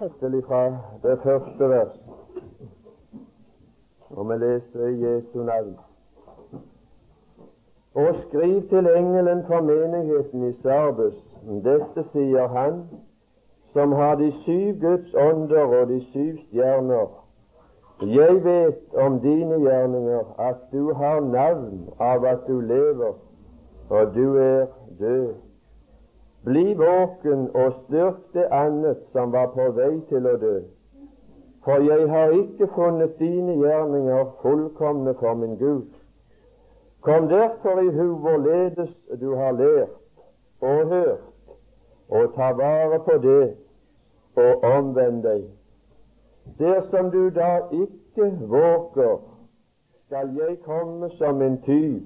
til fra det første vers. Og vi leser i Jesu navn. Og skriv til engelen for menigheten i Sardus. Dette sier han som har de syv Guds ånder og de syv stjerner. Jeg vet om dine gjerninger, at du har navn av at du lever, og du er død. Bli våken og styrk det annet som var på vei til å dø. For jeg har ikke funnet dine gjerninger fullkomne for min Gud. Kom derfor i hu hvorledes du har lært og hørt, og ta vare på det og omvend deg. Dersom du da ikke våker, skal jeg komme som en tyv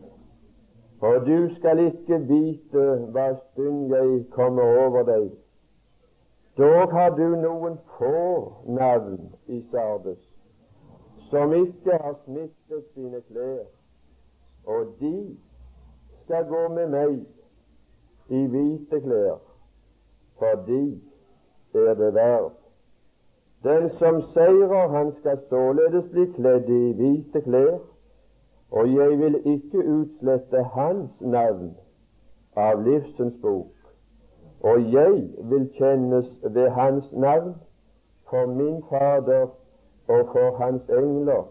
og du skal ikke vite hva stund jeg kommer over deg. Dog har du noen få navn i Sardes som ikke har smittet sine klær, og de skal gå med meg i hvite klær, for de er det verdt. Den som seirer, han skal således bli kledd i hvite klær, og jeg vil ikke utslette hans navn av livsens bok. Og jeg vil kjennes ved hans navn for min Fader og for hans engler.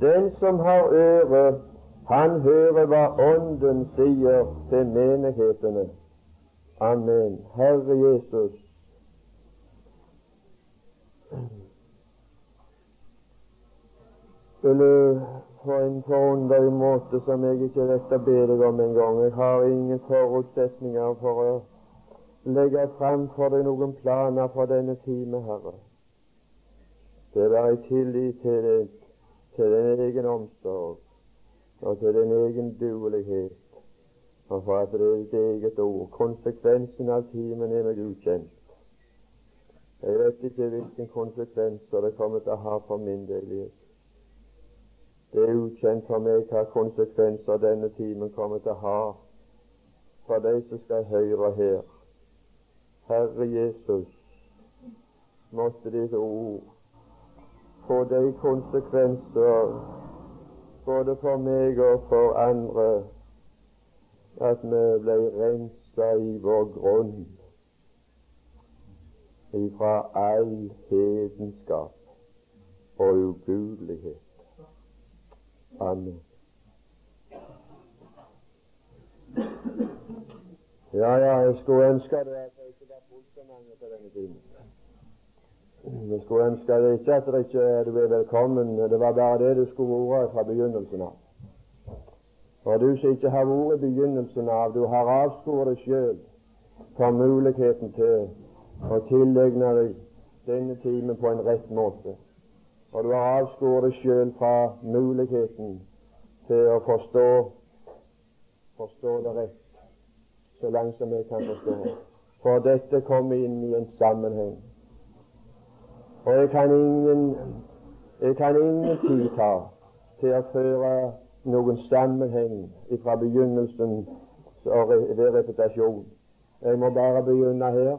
Den som har øre, han hører hva Ånden sier til menighetene. Amen. Herre Jesus. Skulle på en forunderlig måte som jeg ikke vet å be deg om engang. Jeg har ingen forutsetninger for å legge fram for deg noen planer for denne time, Herre. Det er bare i tillit til, det, til din egen omsorg og til din egen duelighet, og for at det er ditt eget ord. Konsekvensen av timen er meg ukjent. Jeg vet ikke hvilke konsekvenser det kommer til å ha for min del. Det er ukjent for meg hva konsekvenser denne timen kommer til å ha for de som skal høre her. Herre Jesus, måtte ditt ord få de konsekvenser både for meg og for andre at vi ble rensa i vår grunn ifra all hedenskap og ugudelighet. Amen. Ja, ja, jeg skulle ønske det at det ikke var fullt så mange på denne tiden. Jeg skulle ønske det ikke at det ikke du er velkommen. Det var bare det du skulle vært fra begynnelsen av. For du som ikke har vært begynnelsen av, du har avskåret deg sjøl for muligheten til å tilegne deg denne timen på en rett måte. Og du har avskåret deg sjøl fra muligheten til å forstå forstå det rett, så langt som jeg kan forstå. For dette kommer inn i en sammenheng. Og jeg kan ingen jeg kan ingen tid ta til å føre noen sammenheng fra begynnelsen ved repetasjon. Jeg må bare begynne her,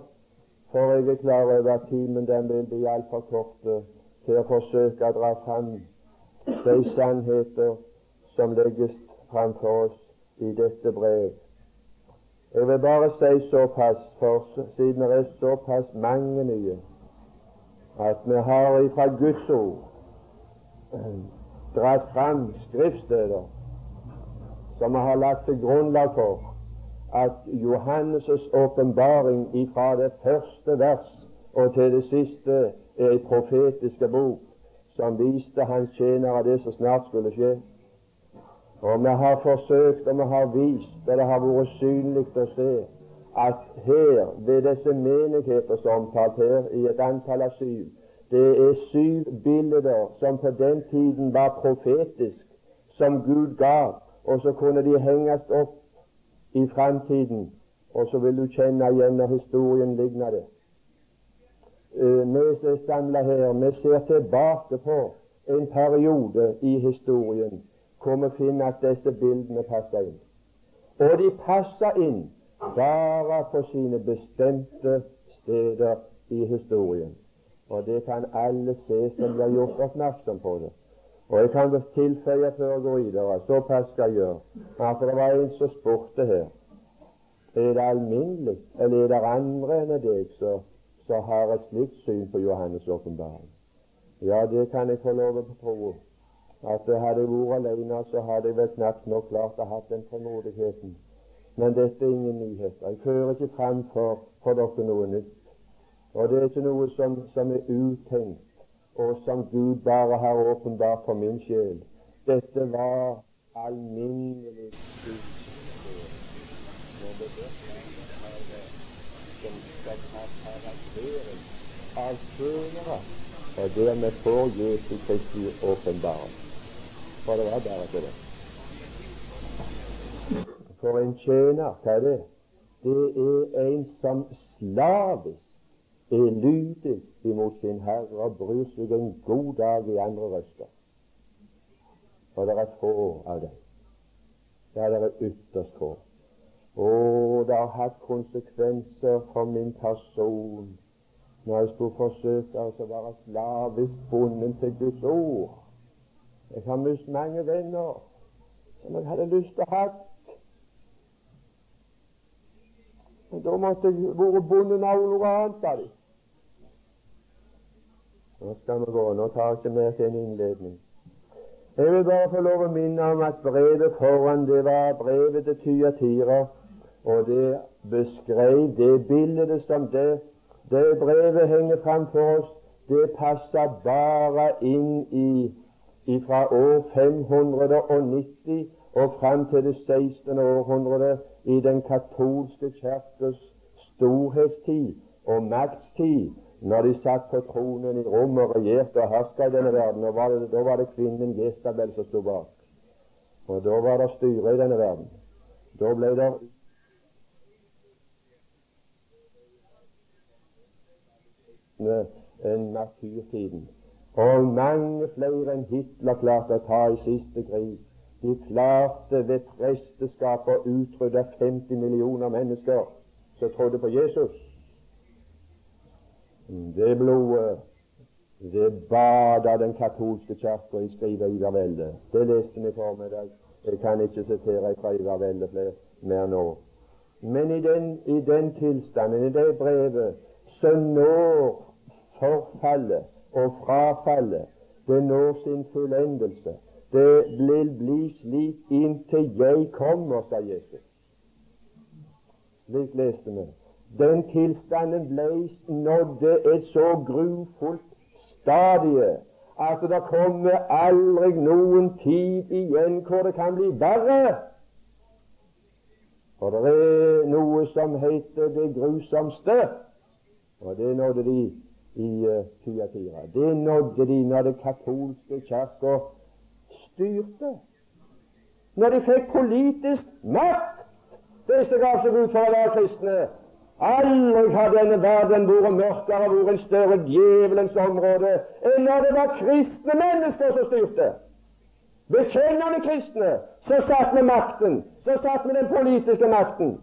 for jeg er klar over at timen den vil bli altfor kort til å forsøke å dra fram de sannheter som legges framfor oss i dette brev. Jeg vil bare si såpass, for siden det er såpass mange nye, at vi har fra Guds ord dratt fram skriftsteder som vi har lagt til grunnlag for at Johannes' åpenbaring ifra det første vers og til det siste profetiske bok som viste hans tjenere det som snart skulle skje. Og vi har forsøkt, og vi har vist, og det har vært synlig å se, at her, ved disse menigheter som omtalt her, i et antall av syv, det er syv bilder som på den tiden var profetisk, som Gud gav, og så kunne de henges opp i framtiden, og så vil du kjenne igjen når historien ligner det. Eh, vi er samla her, vi ser tilbake på en periode i historien hvor vi finner at disse bildene passer inn. Og de passer inn bare på sine bestemte steder i historien. Og det kan alle se som blir gjort oppmerksom på det. Og jeg kan tilføye før jeg går videre, såpass skal jeg gjøre, at det var en som spurte her er det alminnelig, eller er det andre enn deg som har et slikt syn på Johannes' åpenbaring? Ja, det kan jeg få lov å tro. At hadde jeg vært alene, så hadde jeg vel knapt nok klart å ha den tålmodigheten. Men dette er ingen nyheter. Jeg fører ikke fram for, for dere noe nytt. Og det er ikke noe som, som er utenkt, og som Gud bare har åpenbart for min sjel. Dette var alminnelig som karakteren av tjenere, og dermed får Jesu Kristi åpenbaring. For det var bare det. For en tjener, hva er det? Det er en som slavisk er lydig imot sin Herre og bryr seg en god dag i andre røster. Og det er få av dem. Ja, det er ytterst få. Og det har hatt konsekvenser for min person når jeg skulle forsøke å være slavisk bundet til Guds ord. Jeg har mistet mange venner som jeg hadde lyst til å ha. Men da måtte jeg vært bundet av noe annet av dem. Nå skal vi gå. Nå tar jeg ikke mer til en innledning. Jeg vil bare få lov å minne om at brevet foran det var brevet til Tyatira, og det beskrev det bildet som det, det brevet henger fram for oss. Det passer bare inn i fra år 590 og fram til det 16. århundre i den katolske kirkes storhetstid og maktstid når de satt på tronen i Rom og regjerte og herska i denne verden. Og var det, da var det kvinnen Jesabel som sto bak. Og da var det styre i denne verden. Da ble det enn martyrtiden. Og mange flere enn Hitler klarte å ta i siste krig. De klarte ved presteskap å utrydde 50 millioner mennesker som trodde på Jesus. Det blodet det bada den katolske kirka i skrive Ivervelde. Det leste vi for meg. Jeg kan ikke sitere fra Iverveldet mer nå. Men i den, i den tilstanden, i det brevet, så når forfallet og frafallet det når sin fullendelse. Det vil bli slik inntil jeg kommer, sa Jesus. Slik leste vi. Den tilstanden ble nådde et så grufullt stadie at det kommer aldri noen tid igjen hvor det kan bli verre. For det er noe som heter det grusomste, og det nådde de i uh, Tyatira. Det nådde de når det katolske kirka styrte. Når de fikk politisk makt, disse gav seg ut for å være kristne. Aldri har denne verden vært mørkere vært en større djevelens område enn når det var kristne mennesker som styrte. Bekjennende kristne som satt med makten, som satt med den politiske makten.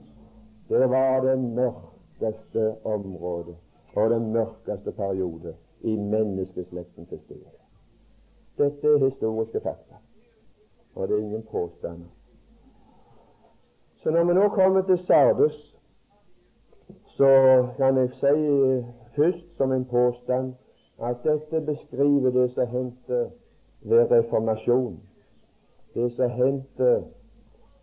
Det var det mørkeste området og den mørkeste periode i menneskeslektens historie. Dette er historiske fakta, og det er ingen påstander. Så når vi nå kommer til Sardus, så kan jeg si først som en påstand at dette beskriver det som hendte ved reformasjonen. Det som hendte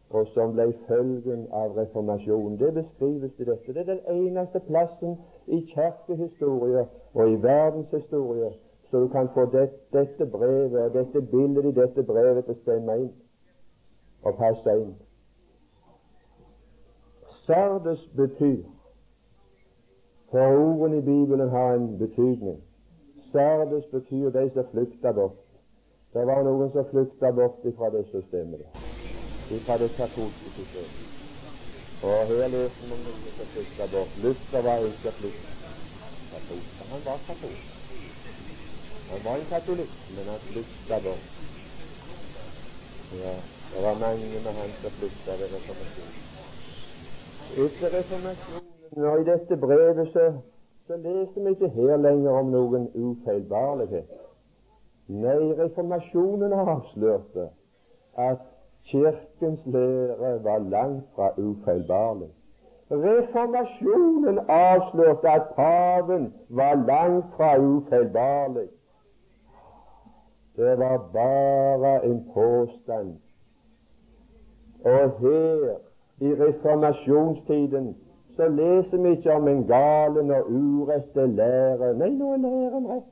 og som ble følgen av reformasjonen. Det beskrives i dette. Det er den eneste plassen i kirkehistorie og i verdenshistorie så du kan få det, dette brevet og dette bildet i dette brevet til stemme inn og passe inn. Sardes betyr for ordene i Bibelen har en betydning. Sardes betyr de som flykta bort. Det var noen som flykta bort ifra det systemet ifra det katolske systemet. Og vi om som flytta bort. Luther var ikke katolsk. Han var katolsk. Han var en katolikk, men han flytta bort. Ja, det var mange med han som flytta ved reformasjonen. Etter reformasjonen og i dette brevet så, så leser vi ikke her lenger om noen ufeilbarlighet. Nei, reformasjonen avslørte at Kirkens lære var langt fra ufeilbarlig. Reformasjonen avslørte at paven var langt fra ufeilbarlig. Det var bare en påstand. Og her, i reformasjonstiden, så leser vi ikke om en galen og urette lære. Nei, nå er læren rett.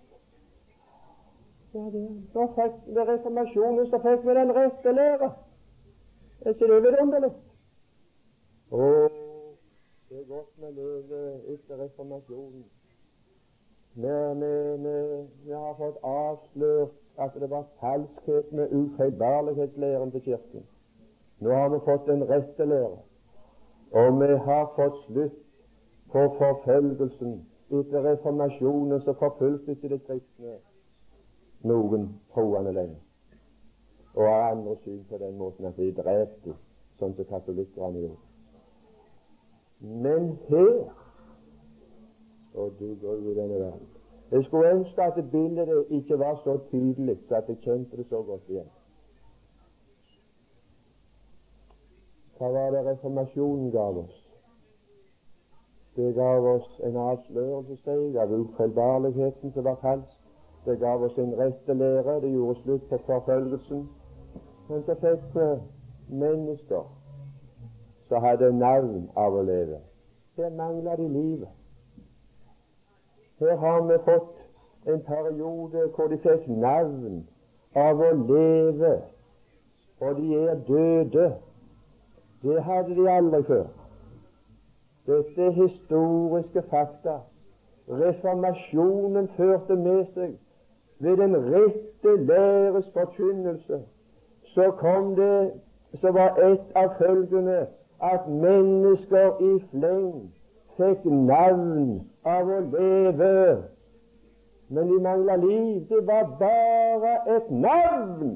Ja, det, da fikk, ved reformasjonen så fikk vi den rette lære. Er ikke? Å, det er godt vi lever etter reformasjonen. Vi, har fått avslørt at det var falskhet med ufeilbarlighetslæren til Kirken. Nå har vi fått den rette lære, og vi har fått slutt på forfølgelsen. Etter reformasjonen så forfulgte ikke de kristne noen troende lenger og har andre syn på den måten at de drepte sånn som katolikkerne gjorde. Men her Og du går jo i denne verden. Jeg skulle ønske at bildet ikke var så tydelig, så at jeg kjente det så godt igjen. Hva var det reformasjonen gav oss? Det gav oss en avslørelsessteg av ufeilbarligheten som var falsk. Det gav oss en rette lære. Det gjorde slutt på forfølgelsen. Så fikk vi mennesker som hadde navn av å leve. Her mangler de livet. Her har vi fått en periode hvor de fikk navn av å leve, og de er døde. Det hadde de aldri før. Dette er historiske fakta. Reformasjonen førte med seg ved den rette læres forkynnelse så kom det så var et av følgene at mennesker i fleng fikk navn av å leve. Men de mangla liv. Det var bare et navn.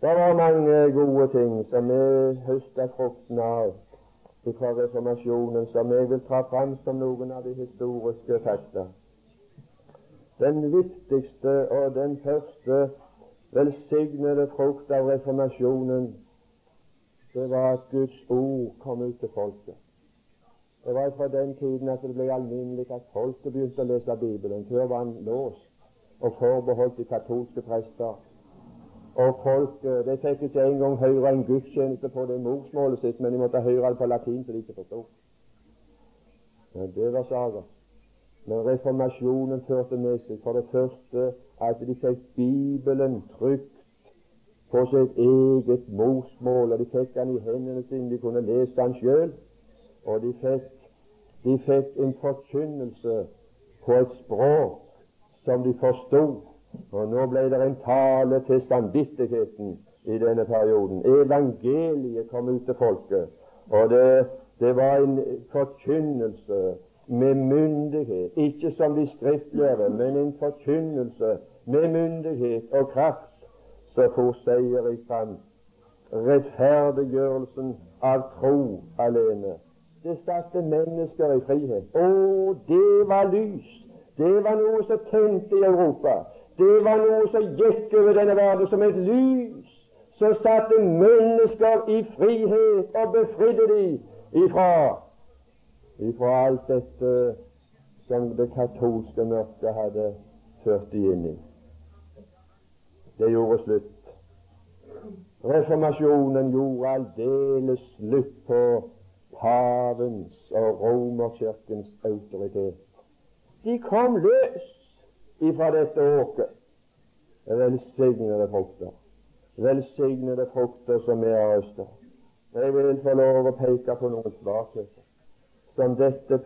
Det var mange gode ting som vi høsta frukten av fra reformasjonen, som jeg vil ta fram som noen av de historiske fakta. Den viktigste og den første velsignede frukt av reformasjonen, det var at Guds ord kom ut til folket. Det var fra den tiden at det ble alminnelig at folket begynte å lese Bibelen. Før var den låst og forbeholdt de katolske prester. Og folk de fikk ikke engang høre en gudstjeneste på det morsmålet sitt, men de måtte høre det på latin, så de ikke forsto. Men det var saga. Men reformasjonen førte med seg for det første at de fikk Bibelen trygt på sitt eget morsmål, og de fikk den i hendene sine, de kunne lese den sjøl. Og de fikk, de fikk en forkynnelse på et språk som de forsto. Og nå ble det en tale til samvittigheten i denne perioden. Evangeliet kom ut til folket, og det, det var en forkynnelse med myndighet, ikke som de skriftlærde, men en forkynnelse med myndighet og kraft, så får seier i fram. Rettferdiggjørelsen av tro alene. Det satte mennesker i frihet. Å, det var lys! Det var noe som tente i Europa. Det var noe som gikk over denne verden som et lys som satte mennesker i frihet og befridde dem ifra ifra alt dette som det katolske mørket hadde ført de inn i. Det gjorde slutt. Reformasjonen gjorde aldeles slutt på havens og romerkirkens autoritet. De kom løs ifra dette åket. Velsignede frukter. Velsignede frukter som er øster. Jeg vil få lov å peke på noen svakheter som dette,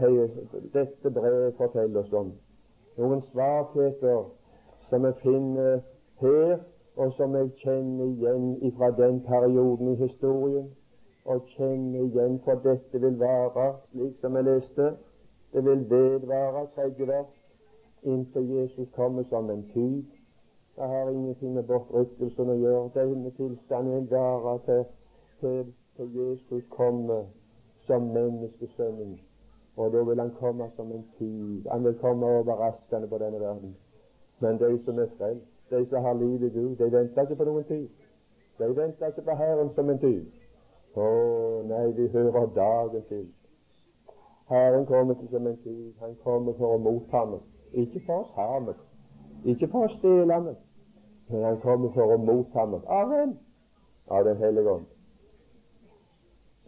dette brevet forteller oss om. Noen svakheter som vi finner her, og som jeg kjenner igjen fra den perioden i historien, og kjenner igjen for dette vil være, slik som jeg leste, det vil vedvare, tredje vers, inntil Jesus kommer som en tyv. Det har ingenting med bortrykkelsen å gjøre. Denne tilstanden vil være til, til, til Jesus kommer som menneskesønnen. Og da vil han komme som en tyv. Han vil komme overraskende på denne verden. Men de som er frelst, de som har liv i Gud, de venter ikke på noen tyv. De venter ikke på Herren som en tyv. Å nei, vi hører dagen til. Herren kommer ikke som en tyv. Han kommer for å motta meg. Ikke for å ta meg, ikke for å stjele meg, men han kommer for å motta meg. Amen. Av Den hellige ånd.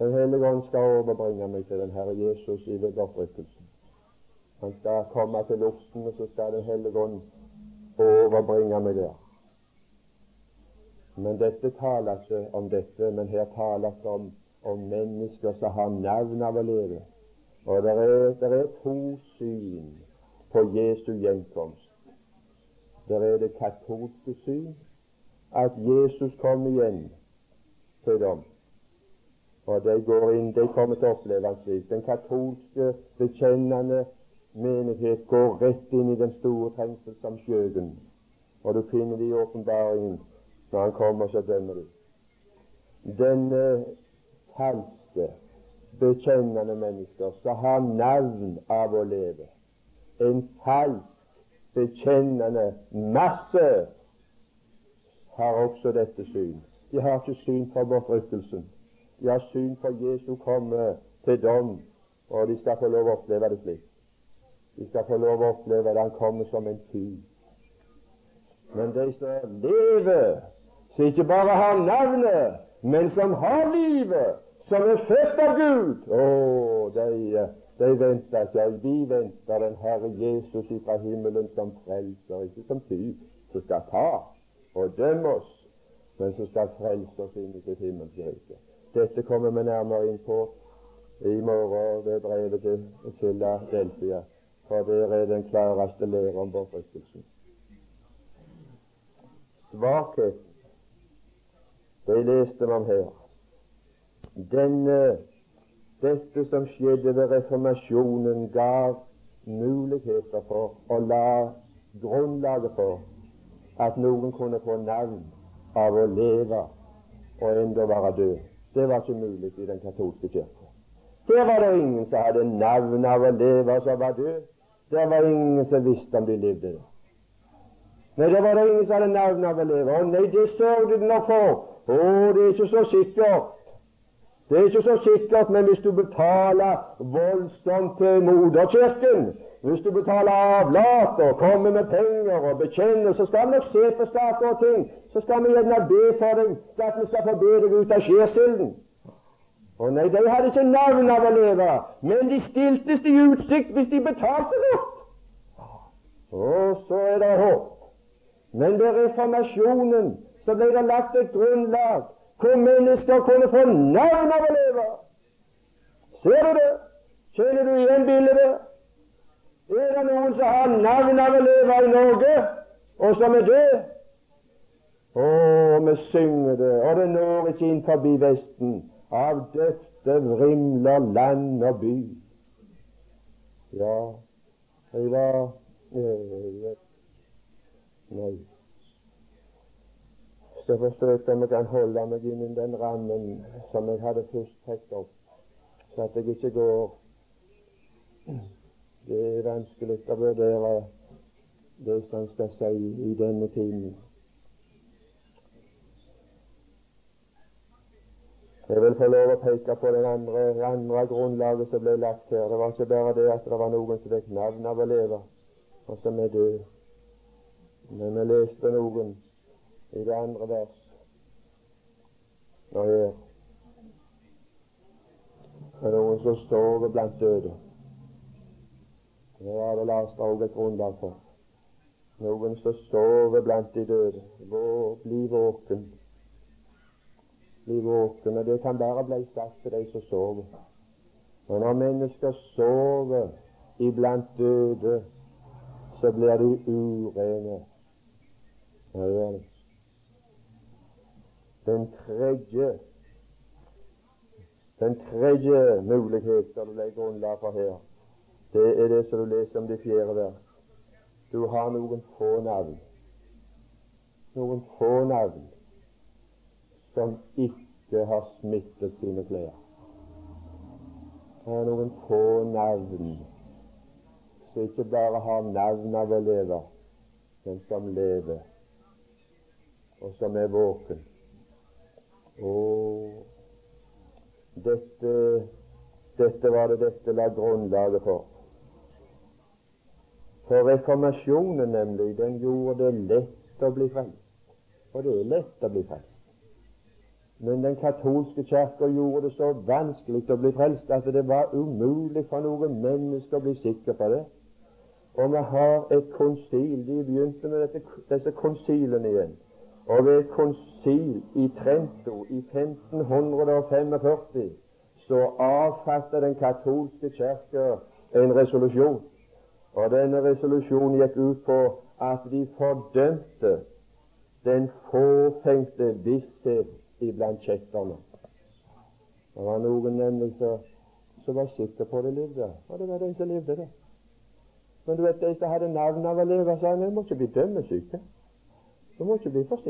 Den hellige ånd skal overbringe meg til den Herre Jesus i opprykkelsen. Han skal komme til luften, og så skal Den hellige ånd overbringe meg der. Men dette taler ikke om dette, men her taler det om, om mennesker som har navn av å leve. Og det er, det er to syn på Jesu gjenkomst. Det er det katolske syn at Jesus kom igjen til dem. Og de går inn, de kommer til å oppleve han slik. Den katolske, bekjennende menighet går rett inn i den store trengsel som skjøgen. Og du finner det i åpenbaringen når han kommer, så dømmer du. Denne falske, bekjennende mennesker som har navn av å leve. En falsk, bekjennende masse har også dette syn. De har ikke syn for bortrykkelsen. De har syn for Jesu komme til dom, og de skal få lov å oppleve det slik. De skal få lov å oppleve at han kommer som en tyv. Men de som lever, som ikke bare har navnet, men som har livet, som er født av Gud, å, de, de venter ikke. Vi venter den Herre Jesus fra himmelen som frelser, ikke som tyv, som skal ta og dømme oss, men som skal frelse oss inn i sitt himmelske Dette kommer vi nærmere inn på i morgen ved brevet til Philadelphia, for der er den klareste lære om bortrykkelsen. Svakhet, det leste vi om her. Denne, dette som skjedde ved reformasjonen, gav muligheter for å la grunnlaget for at noen kunne få navn av å leve og enda være død. Det var ikke mulig i den katolske kirke. Der var det ingen som hadde navn av å leve som var død. Der var ingen som visste om de levde. Nei, der var det ingen som hadde navn av å leve. Å nei, det sørget de nok for. Å, det er ikke så sikkert. Det er ikke så sikkert, men hvis du betaler voldsomt til moderkirken, hvis du betaler avlat og kommer med penger og bekjenner, så skal vi nok se på saker og ting. Så skal vi gjerne be for deg for at vi skal få be deg ut av skjærsilden. Og nei, de hadde ikke navn av å leve, men de stiltes i utsikt hvis de betalte nok. Og så er det håp. Men ved reformasjonen så ble det lagt et grunnlag hvor mennesker kunne få navn av å leve. Ser du det? Kjenner du igjen bildet? Er det noen som har navn av å leve i Norge, og som er død? Å, vi synger det, og det når ikke inn forbi Vesten. Av døfte vrimler land og by. Ja, jeg var øh, Nei. Så forsøker om jeg kan holde meg innen den rammen som jeg hadde først trukket opp, så at jeg ikke går det er vanskelig å vurdere det som skal si i denne timen. Jeg vil få lov å peke på det andre, andre grunnlaget som ble lagt her. Det var ikke bare det at det var noen som fikk navn av å leve, og som er død. Men vi leste noen i det andre vers. Og her er noen som står blant døde. Det er det Lars òg et grunnlag for. Noen som sover blant de døde. Bli våken. Bli våken. Og det kan bare bli sagt til de som sover. Og når mennesker sover iblant døde, så blir de urene. Den tredje den tredje mulighet som det ble grunnlag for her, det er det som du leser om det fjerde vers. Du har noen få navn. Noen få navn som ikke har smittet sine klær. Det er noen få navn som ikke bare har navn av å leve, men som lever, og som er våken. Og dette, dette var det dette la grunnlaget for. For reformasjonen, nemlig, den gjorde det lett å bli frelst. Og det er lett å bli frelst. Men den katolske kirka gjorde det så vanskelig å bli frelst at det var umulig for noen mennesker å bli sikker på det. Og vi har et konsil. De begynte med dette, disse konsilene igjen. Og ved et konsil i Trento i 1545 så avfattet den katolske kirke en resolusjon. Og denne resolusjonen gikk ut på at de fordømte den fåfengte visshet iblant kjetterne. Det var noen nemlig som var sikre på det levde, og det var de som levde det. Men du vet, de som hadde navn av å leve, sa vi må ikke bli dømmesyke. Du må ikke bli for.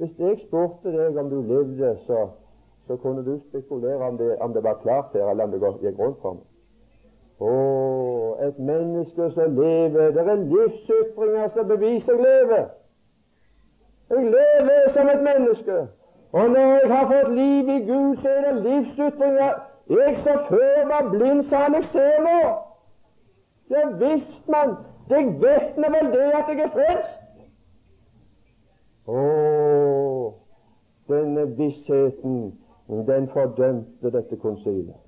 Hvis jeg spurte deg om du levde, så, så kunne du spekulere om det, om det var klart her, eller om det gikk rundt for meg. Et menneske som lever Det er livsytringer som beviser jeg lever. Jeg lever som et menneske. Og når jeg har fått liv i Gud, så er det livsytringer. Jeg som før var blind, sa han jeg ser nå. Ja visst, mann. Det vet nå vel det at jeg er frelst. Å, denne vissheten, den fordømte dette konsilet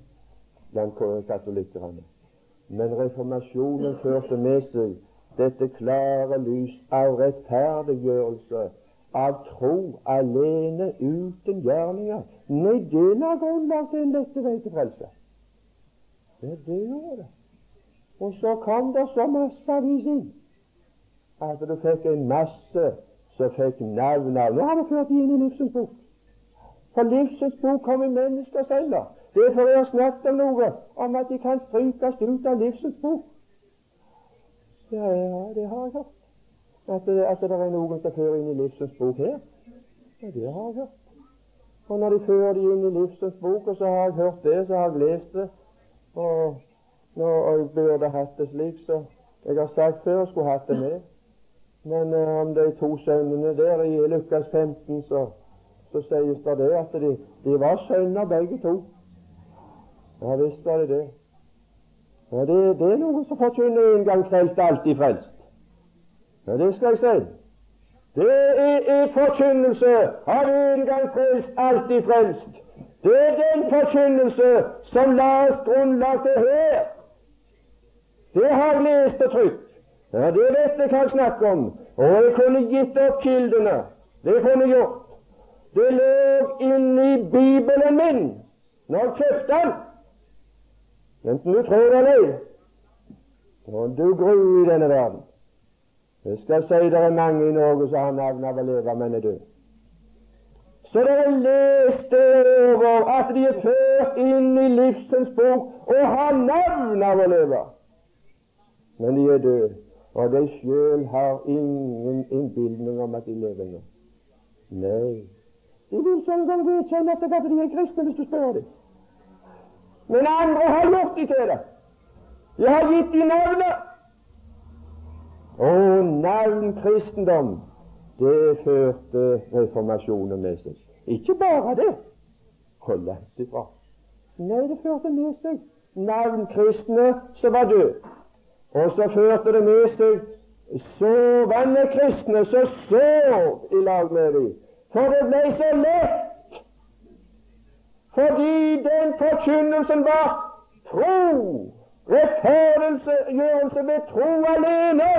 blant katolikkerne. Men reformasjonen førte med seg dette klare lys av rettferdiggjørelse av tro alene uten gjerninger. Nei, det la grunnlag til en lette vei til frelse. Det, det gjorde det. Og så kom det så massevis inn at du fikk en masse som fikk navn av Nå har vi ført inn i livsens bok. For livsens bok kom i menneskers hender. Derfor har jeg snakket om noe om at de kan strykes ut av livsens bok. Ja, ja, det har jeg hørt. At at det er noen som fører inn i livsens bok her. Ja, det har jeg hørt. Og når de fører de inn i livsens bok, og så har jeg hørt det, så har jeg lest det, og, når jeg burde hatt det slik, så jeg har sagt før jeg skulle hatt det med. Men uh, om de to sønnene der i Lukas 15, så, så sies det at de, de var sønner begge to. Ja visst var det det. Ja, det, det er noen som forkynner en gang frelst, alltid frelst. Ja, det skal jeg si. Det er en forkynnelse av en gang frelst, alltid frelst. Det er den forkynnelse som la oss grunnlag til her. Det har jeg lest og trykt. Ja, det vet jeg hva jeg snakker om. Og jeg kunne gitt opp kildene. Det kunne jeg gjort. Det lå inni Bibelen min når jeg kjøpte den. Enten du tror eller ei. Og du gru i denne verden. Jeg skal si det er mange i Norge som har navn av å leve, men er død. Så dere leste over at de er ført inn i livsens bok og har navn av å leve. Men de er døde, og de sjøl har ingen innbildning om at de lever nå. Nei, de vil ikke engang vedkjenne at de er kristne, hvis du spør dem. Men andre har gjort de til det. De har gitt de navnet. Og navn kristendom, det førte reformasjonen med seg. Ikke bare det. Hold langt ifra. Nei, det førte med seg navn kristne som var døde. Og så førte det med seg sovende kristne som sov i lag med dem. For det ble så lett. Fordi den forkynnelsen var tro. Rettferdiggjørelse ved tro alene.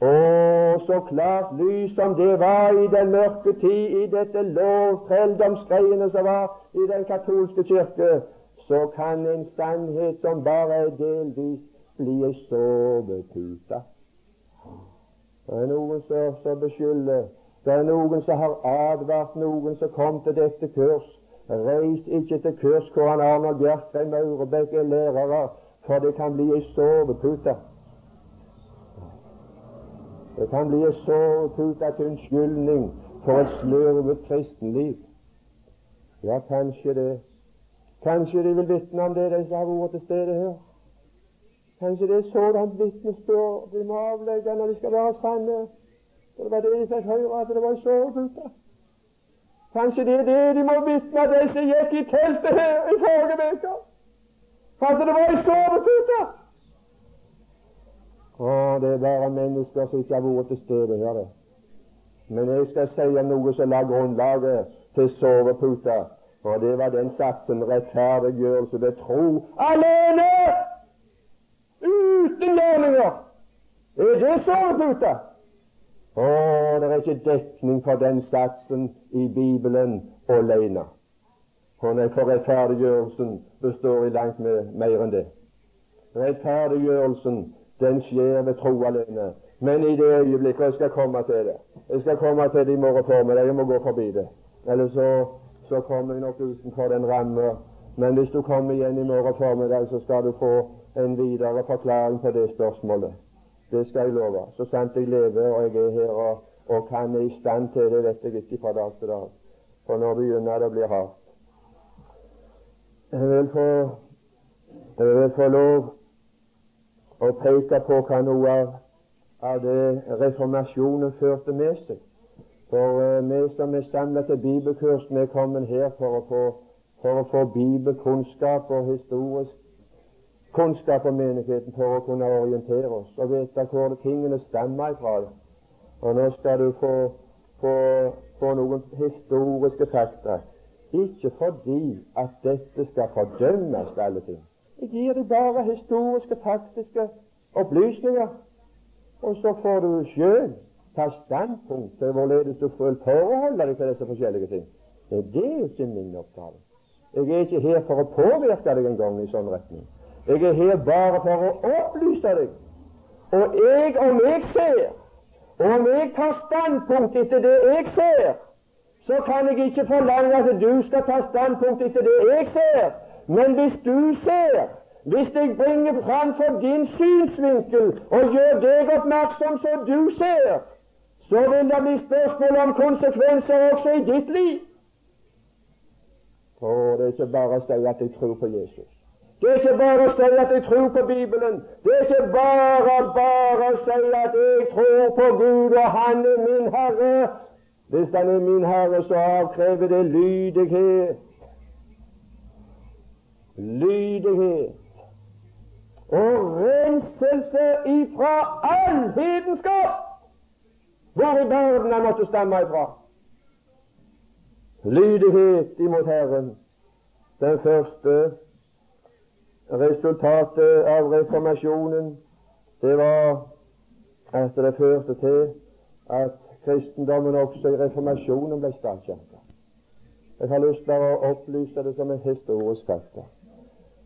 Og så klart lys som det var i den mørke tid, i dette lovtrelldomsgreiene som var i den katolske kirke, så kan en sannhet som bare er delvis, bli ei sovepute. Det er noen som beskylder Det er noen som har advart noen som kom til dette kurs. Reis ikke til kurs hvor han Arne Bjerkreim Aurebekk er lærere, for det kan bli ei sovepute. Det kan bli en sovepute til unnskyldning for et slurvet kristenliv. Ja, kanskje det. Kanskje de vil vitne om det, de som har vært til stede her. Kanskje det er sådant vitnesbyrd de må avlegge når de skal være sanne. Det var det de fikk høre, at det var en sovepute. Kanskje det er det de må vitne de som gikk i teltet her i forrige uke. Kanskje det var en sovepute. Å, det er bare mennesker som ikke har vært til stede her. Men jeg skal si noe som la grunnlaget til soveputa. Og det var den satsen rettferdiggjørelse ved tro alene! Uten gjerninger! Er det soveputa? Å, det er ikke dekning for den satsen i Bibelen alene. For rettferdiggjørelsen består i langt mer enn det. Rettferdiggjørelsen den skjer ved tro alene. Men i det øyeblikket Jeg skal komme til det. Jeg skal komme til det i morgen formiddag. Jeg må gå forbi det. Eller så, så kommer jeg nok utenfor den ramma. Men hvis du kommer igjen i morgen formiddag, så skal du få en videre forklaring på det spørsmålet. Det skal jeg love. Så sant jeg lever og jeg er her og, og kan er i stand til det, vet jeg ikke fra dag til dag. For nå begynner det å bli hardt. Jeg vil få, jeg vil få lov å peke på hva noe av av det reformasjonen førte med seg. For uh, vi som er samlet til bibelkurs, vi er kommet her for å få, for å få bibelkunnskap og historisk kunnskap om menigheten for å kunne orientere oss og vite hvor tingene stammer ifra. Og nå skal du få, få, få noen historiske fakta. Ikke fordi at dette skal fordømmes, alle ting. Jeg gir deg bare historiske, faktiske opplysninger. Og så får du sjøl ta standpunkt til hvorledes du får forholde deg til disse forskjellige ting. Det er ikke min oppgave. Jeg er ikke her for å påvirke deg en gang i sånn retning. Jeg er her bare for å opplyse deg. Og jeg, om jeg ser, og om jeg tar standpunkt etter det jeg ser, så kan jeg ikke forlange at du skal ta standpunkt etter det jeg ser. Men hvis du ser hvis jeg bringer fram for din synsvinkel og gjør deg oppmerksom så du ser, så vil det bli spørsmål om konsekvenser også i ditt liv. For det er ikke bare å si at jeg tror på Jesus. Det er ikke bare å si at jeg tror på Bibelen. Det er ikke bare bare å si at jeg tror på Gud, og Han er min Herre. Hvis Han er min Herre, så avkrever det lydighet. Lydighet og renselse ifra all hedenskap hvor i verden han måtte stamme ifra. Lydighet imot Herren. Den første resultatet av reformasjonen, det var at det førte til at kristendommen også i reformasjonen ble statskirke. Jeg har lyst til å opplyse det som en historisk fakta.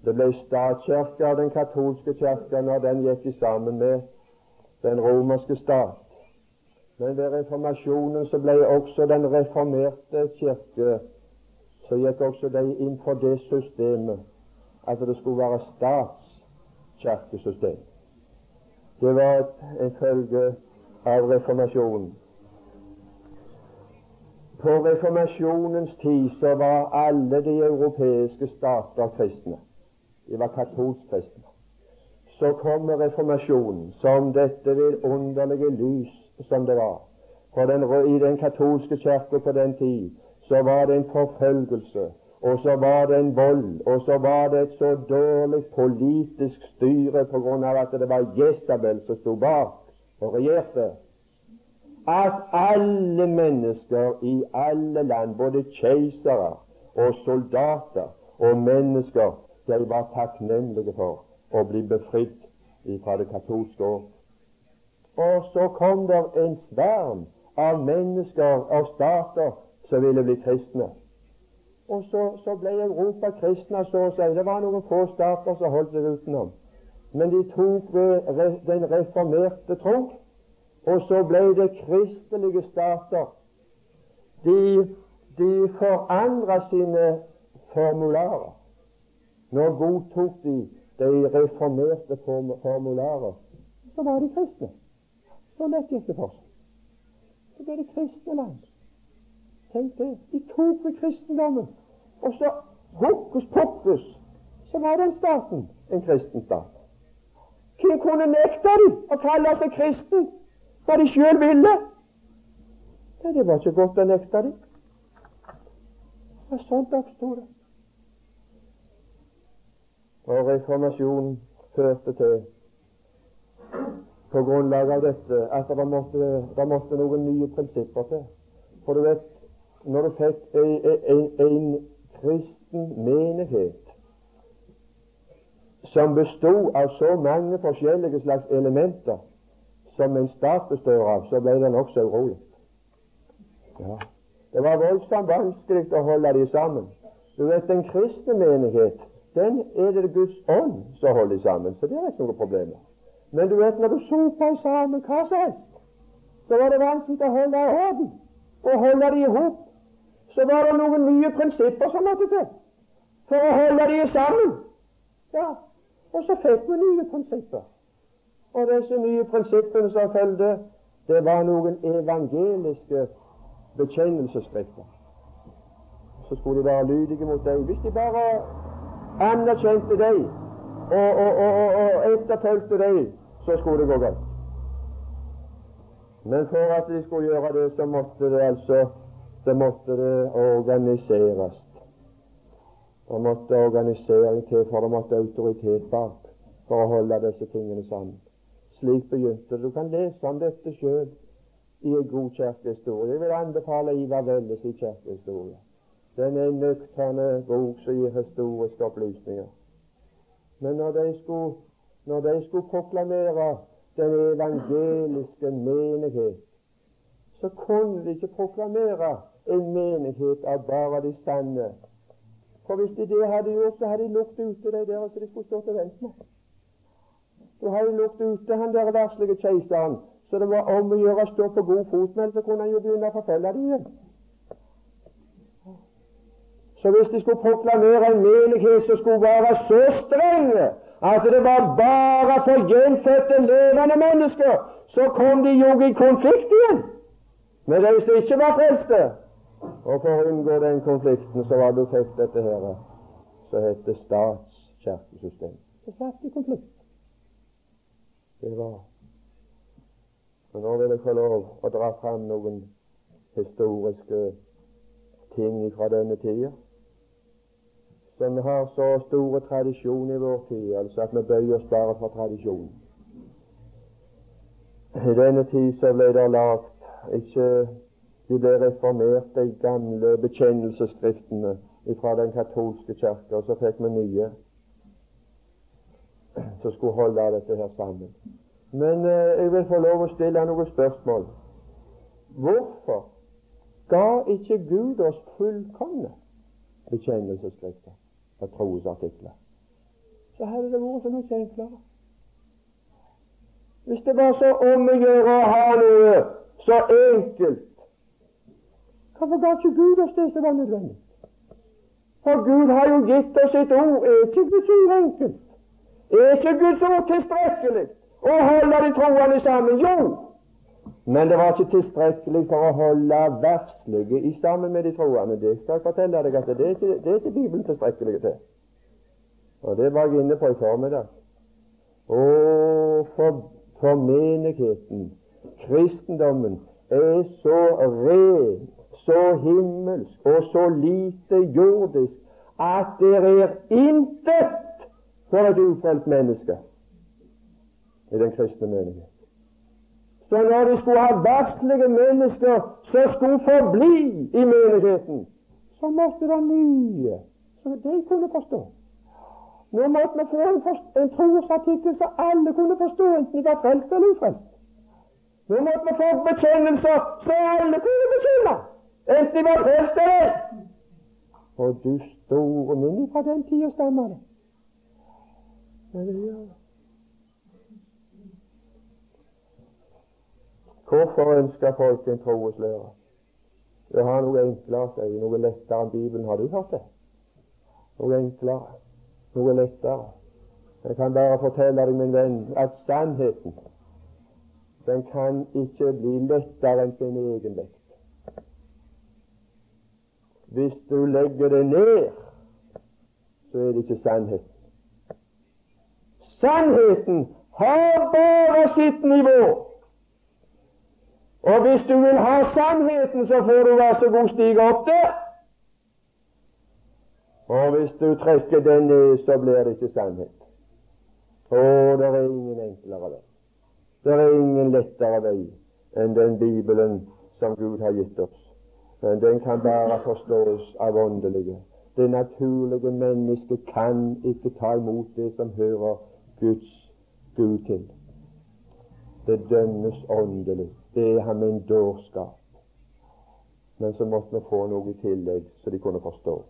Det ble statskirke av den katolske kirke når den gikk sammen med den romerske stat. Men ved reformasjonen så ble også den reformerte kirke så gikk også de inn for det systemet at det skulle være statskirkesystem. Det var en følge av reformasjonen. På reformasjonens tid så var alle de europeiske stater kristne. De var katolsk kristne. Så kommer reformasjonen som dette vidunderlige lys som det var. Den, I den katolske kirke på den tid så var det en forfølgelse, og så var det en vold, og så var det et så dårlig politisk styre på grunn av at det var Jesabel som sto bak og regjerte, at alle mennesker i alle land, både keisere og soldater og mennesker, de var takknemlige for å bli befridd fra det katolske år. Og så kom det en sverm av mennesker og stater som ville bli kristne. Og så, så ble Europa kristne, så å si. Det var noen få stater som holdt seg utenom. Men de tok den reformerte tro, og så ble det kristelige stater. De, de forandra sine formularer. Nå godtok de de reformerte formularer. Så var de kristne. Så lett gikk det for seg. Så ble det kristne land. Tenk det. De tok ved kristendommen. Og så hokus pokus, så var den staten en kristen stat. Hvem kunne nekte dem å kalle seg kristen hva de sjøl ville? Nei, det var ikke godt å nekte dem. Og sånt oppsto det. Og reformasjonen førte til, på grunnlag av dette, at det måtte, det måtte noen nye prinsipper til. For du vet, når du fikk en kristen menighet som bestod av så mange forskjellige slags elementer som en stat består av, så ble det også urolig. Ja. Det var voldsomt vanskelig å holde de sammen. Du vet, En kristne menighet den er det Guds ånd som holder sammen, så det er ikke noe problem. Men du vet, når du soper sammen hva som helst, så var det vanskelig å holde i orden og holde de i hop. Så var det noen nye prinsipper som måtte til for å holde de sammen. Ja, og så fikk vi nye prinsipper. Og disse nye prinsippene som fulgte, det var noen evangeliske bekjennelsesskrifter. Så skulle de være lydige mot deg. Hvis de bare anerkjente deg og, og, og, og etterfulgte deg, så skulle det gå godt. Men for at de skulle gjøre det, så måtte det altså det måtte det organiseres. Det måtte organisering til, for det måtte autoritet bak for å holde disse tingene sammen. Slik begynte det. Du kan lese om dette sjøl i en god kirkehistorie. Jeg vil anbefale Ivar Velles i kirkehistorie. Den er en nøkterne bok som gir historiske opplysninger. Men når de skulle, når de skulle proklamere den evangeliske menighet, så kunne de ikke proklamere en menighet av bare de sanne for hvis de det hadde gjort, så hadde de lukket ute de der som de skulle stå til vente. Så hadde de lukket ute han der verslige keiseren, så det var om å gjøre å stå på god fot med så kunne han jo begynne å forfølge dem igjen. Så hvis de skulle proklamere en menighet som skulle være så streng at det var bare for gjenfødte, levende mennesker, så kom de jo i konflikt igjen med de som ikke var frelste. Og for å unngå den konflikten så var det fikk dette her som heter statskirkesystem. Så satt i konflikt. Det var Men Nå vil jeg få lov å dra fram noen historiske ting fra denne tida som har så store tradisjon i vår tid, altså at vi bøyer oss bare for tradisjonen. I denne tid så ble det lagt ikke reformert, de gamle bekjennelsesskriftene fra den katolske kirke, og så fikk vi nye som skulle holde dette her sammen. Men eh, jeg vil få lov å stille noen spørsmål. Hvorfor ga ikke Gud oss fullkomne bekjennelsesskrifter og trosartikler? Så hadde det vært så mye enklere. Hvis det var så om å gjøre å ha noe så enkelt Hvorfor ga ikke Gud oss det som var nødvendig? For Gud har jo gitt oss et ord. Er ikke Guds ord enkelt? Er ikke Guds ord tilstrekkelig å holde de troende sammen? Jo, men det var ikke tilstrekkelig for å holde verslige i sammen med de troende. Det skal jeg fortelle deg at det er ikke, det er ikke Bibelen tilstrekkelig til. Og det var jeg inne på i formiddag. Å, for, for menigheten, kristendommen, er så ren så himmelsk og så lite jordisk at det er intet for et ufrelst menneske i den kristne menighet. Så når de skulle ha verdslige mennesker som skulle forbli i menigheten, så måtte det mye så de kunne forstå. Nå måtte vi få en, en trosartikkel som alle kunne forstå, enten de var frelst eller ufrelst. Nå måtte vi få bekjennelser som alle kunne bekjenne. Enten var frelst eller Og du store min fra den tida stammer det. Men det gjør. Hvorfor ønsker folk en troeslære? Det har noe enklere å noe lettere enn Bibelen. Har du hørt det? Noe enklere, noe lettere. Jeg kan bare fortelle deg, min venn, at sannheten den kan ikke bli lettere enn sin egen vekt hvis du legger det ned så er det ikke sannhet. Sannheten har bare sitt nivå. Og hvis du vil ha sannheten, så får du være så god stige opp der. Og hvis du trekker den ned, så blir det ikke sannhet. Å, det er ingen enklere vei. Det er ingen lettere vei enn den Bibelen som Gud har gitt oss. Men den kan bare forstås av åndelige. Det naturlige mennesket kan ikke ta imot det som hører Guds Gud til. Det dømmes åndelig. Det er ham en dårskap. Men så måtte vi få noe i tillegg, så de kunne forstå.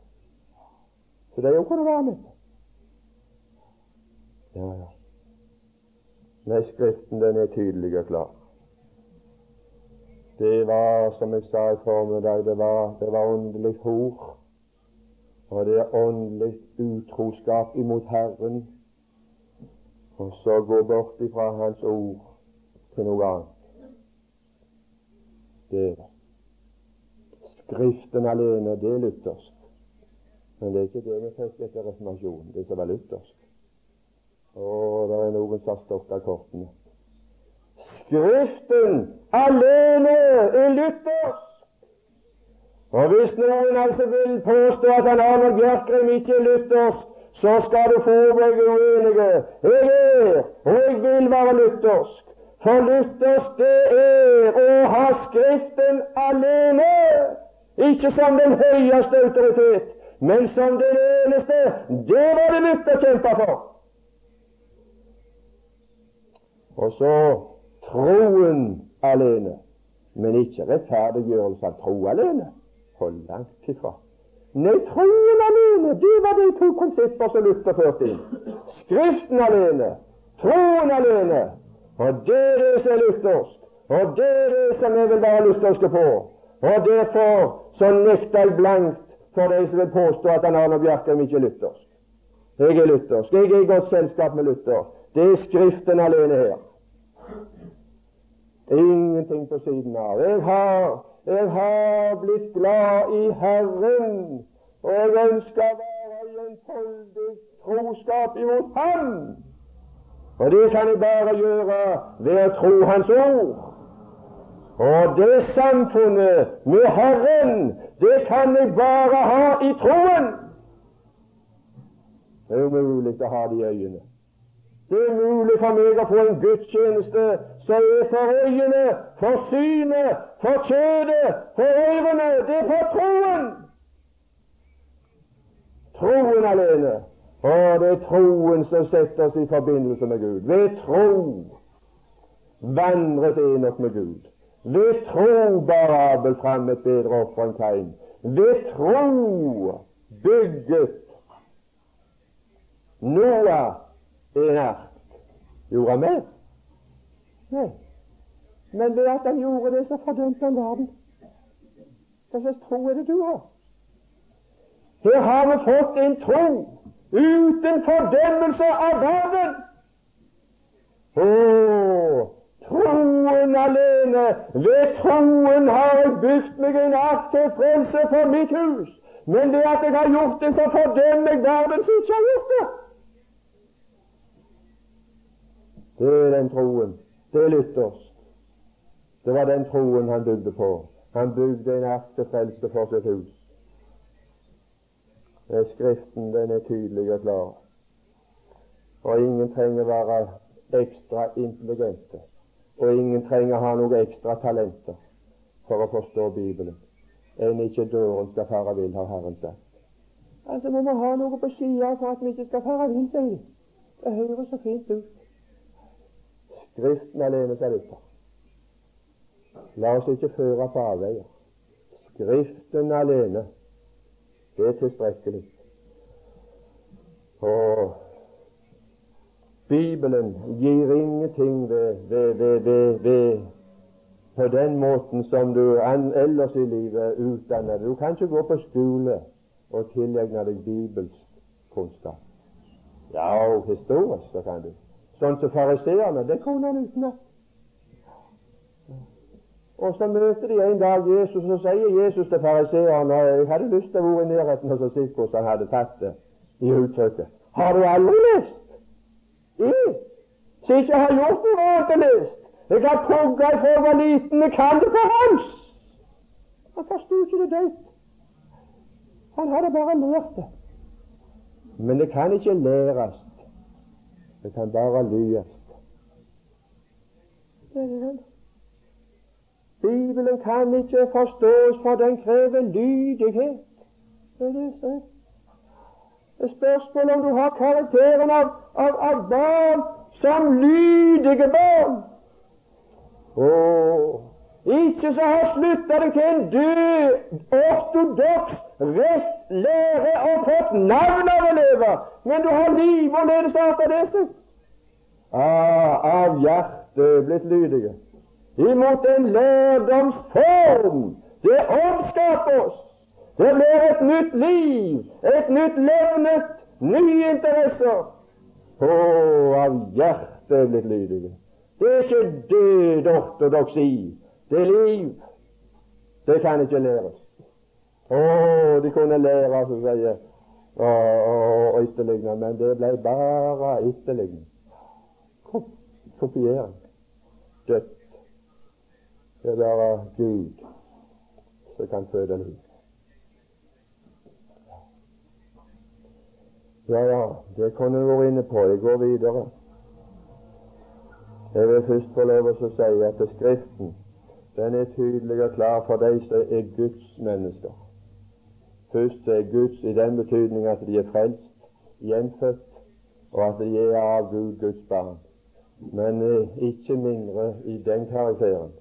Så er jo kunne være med. Ja, ja. Nei, Skriften den er tydelig og klar. Det var, som jeg sa i formiddag, det var, var åndelig hor. Og det er åndelig utroskap imot Herren. Og så gå bort ifra Hans ord til noe annet. Det er det. Skriften alene, det er luthersk. Men det er ikke det vi fikk etter reformasjonen, det som var luthersk. Og det er noen som har stått kortene. Skriften alene er luthersk. Og hvis noen altså vil påstå at han Arnold Bjerkreim ikke er luthersk, så skal du få meg uenige. Jeg er, og jeg vil være luthersk. For luthersk det er å ha Skriften alene, ikke som den høyeste autoritet, men som den eneste. Det var det Luther kjempa for. Og så troen alene, men ikke rettferdiggjørelse av tro alene. Hold langt ifra. Nei, troen alene, det var de to prinsipper som Luther førte inn. Skriften alene, troen alene. Og det er det som er luthersk. Og det er det som jeg vil være lutherske på. Og derfor så nekter jeg blankt for de som vil påstå at han Arne Bjerkreim ikke er luthersk. Jeg er luthersk. Jeg er i godt selskap med Luther. Det er Skriften alene her. Ingenting på siden av. Jeg har, jeg har blitt glad i Herren, og jeg ønsker å være i en foldig troskap imot Ham. Og det kan jeg bare gjøre ved å tro Hans ord. Og det samfunnet med Herren, det kan jeg bare ha i troen. Det er umulig å ha det i øyene. Det er mulig for meg å få en gudstjeneste som er for øyene, for synet, for kjødet, for ørene. Det er for troen. Troen alene. Og det er troen som setter oss i forbindelse med Gud. Ved tro vandret Enok med Gud. Ved tro bar Abel fram et bedre offer enn Kain. Ved tro bygget Noah en ark. Gjorde han mer? Nei. Men ved at han gjorde det, så fordømte han verden. Hva slags tro er det du har? Her har vi fått en tro uten fordømmelse av verden. Å, troen alene, ved troen har jeg bygd meg en ark til frelse for mitt hus. Men det at jeg har gjort det, så fordømmer jeg verden som ikke har gjort det. Det er den troen. Det er luthersk. Det var den troen han bygde på. Han bygde en ark til frelse for sitt hus. Skriften den er tydelig og klar. Og ingen trenger være ekstra intelligente. Og ingen trenger ha noe ekstra talenter for å forstå Bibelen. Enn ikke døren skal fare vill, har Herren sagt. Altså vi må ha noe på sida for at vi ikke skal fare vill, sier de. Det høres så fint ut. Skriften alene, sa dette La oss ikke føre på avveier. Skriften alene, det er tilstrekkelig. Og Bibelen gir ingenting ved, ved, ved, ved, på den måten som du ellers i livet utdanner deg. Du kan ikke gå på skole og tilegne deg bibelsk kunnskap. Ja, historisk så kan du. Sånn som fariseerne. Det kunne han utenat. Og så møter de en dag Jesus, og sier Jesus til fariseerne Jeg hadde lyst til å være i nærheten og se hvordan han hadde tatt det. i uttrykket. Har du aldri lest? Jeg som ikke har gjort noe annet enn. Jeg har pugga fra jeg var liten. Jeg kan det på hans. Han forsto ikke det dødt. Han hadde bare lært det. Men det kan ikke læres. Det kan bare lyes. Bibelen kan ikke forstås, for den krever lydighet. Det er det som det er spørsmål om du har karakteren av, av, av barn som lydige barn. Oh. Ikke så har slutta deg til en død ortodoks rett lære og fått navn av å leve, men du har liv og ledesart av det. Ah, av hjertet blitt lydige. Imot en lærdomsform. Det omskaper oss. Det blir et nytt liv, et nytt levnet, nye interesser. Å, av hjertet blitt lydige. Det er ikke død ortodoksi. Det er liv. Det kan ikke læres. Å, de kunne lære, som sier og etterligne, men det ble bare etterligning. Kopiering. Dødt. Det er bare Gud som kan føde liv. Ja, ja, det kunne vi vært inne på. Jeg går videre. Jeg vil først få lov å si at Skriften den er tydelig og klar for de som er Guds mennesker. Først er Guds i den betydning at de er frelst, gjenfødt, og at de er av Gud Guds barn. Men eh, ikke mindre i den karakteren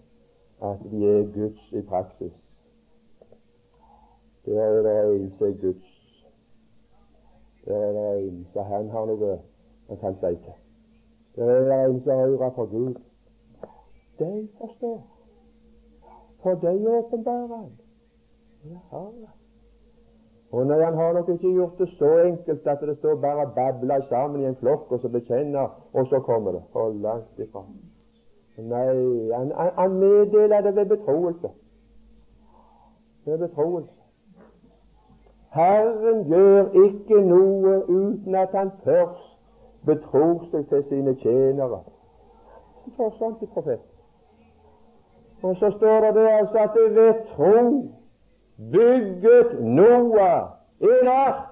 at de er Guds i praksis. Der er det en som er Guds det er en som han har noe han kan si til. Det er en som hører for Gud. De forstår. For de åpenbarer han. Ja. Og nei, han har nok ikke gjort det så enkelt at det står bare babla sammen i en flokk, og så bekjenner, og så kommer det. Og langt ifra. Nei, han, han meddeler det ved betroelse. Ved betroelse. Herren gjør ikke noe uten at han først betror seg til sine tjenere. Så forsvant de profeten. Og så står det altså at det ved tro bygget Noah en ark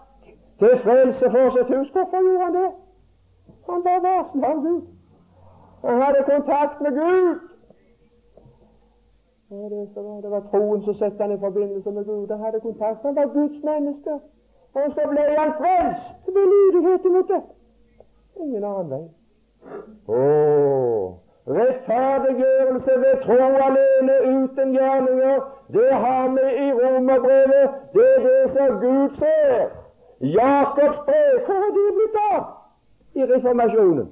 til frelse for sitt hus. Hvorfor gjorde han det? Han var varslet av Gud. Han hadde kontakt med Gud. Det var troen som satte han i forbindelse med Gud. Han hadde kontakt. Han var Guds menneske. Og så ble han frelst ved lydighet imot det. Ingen annen vei. Oh, rettferdiggjørelse ved tro alene uten gjerninger, det har vi i romerbrevet. Det er det som Gud ser. Jakobs brev, hvor er det blitt av i reformasjonen?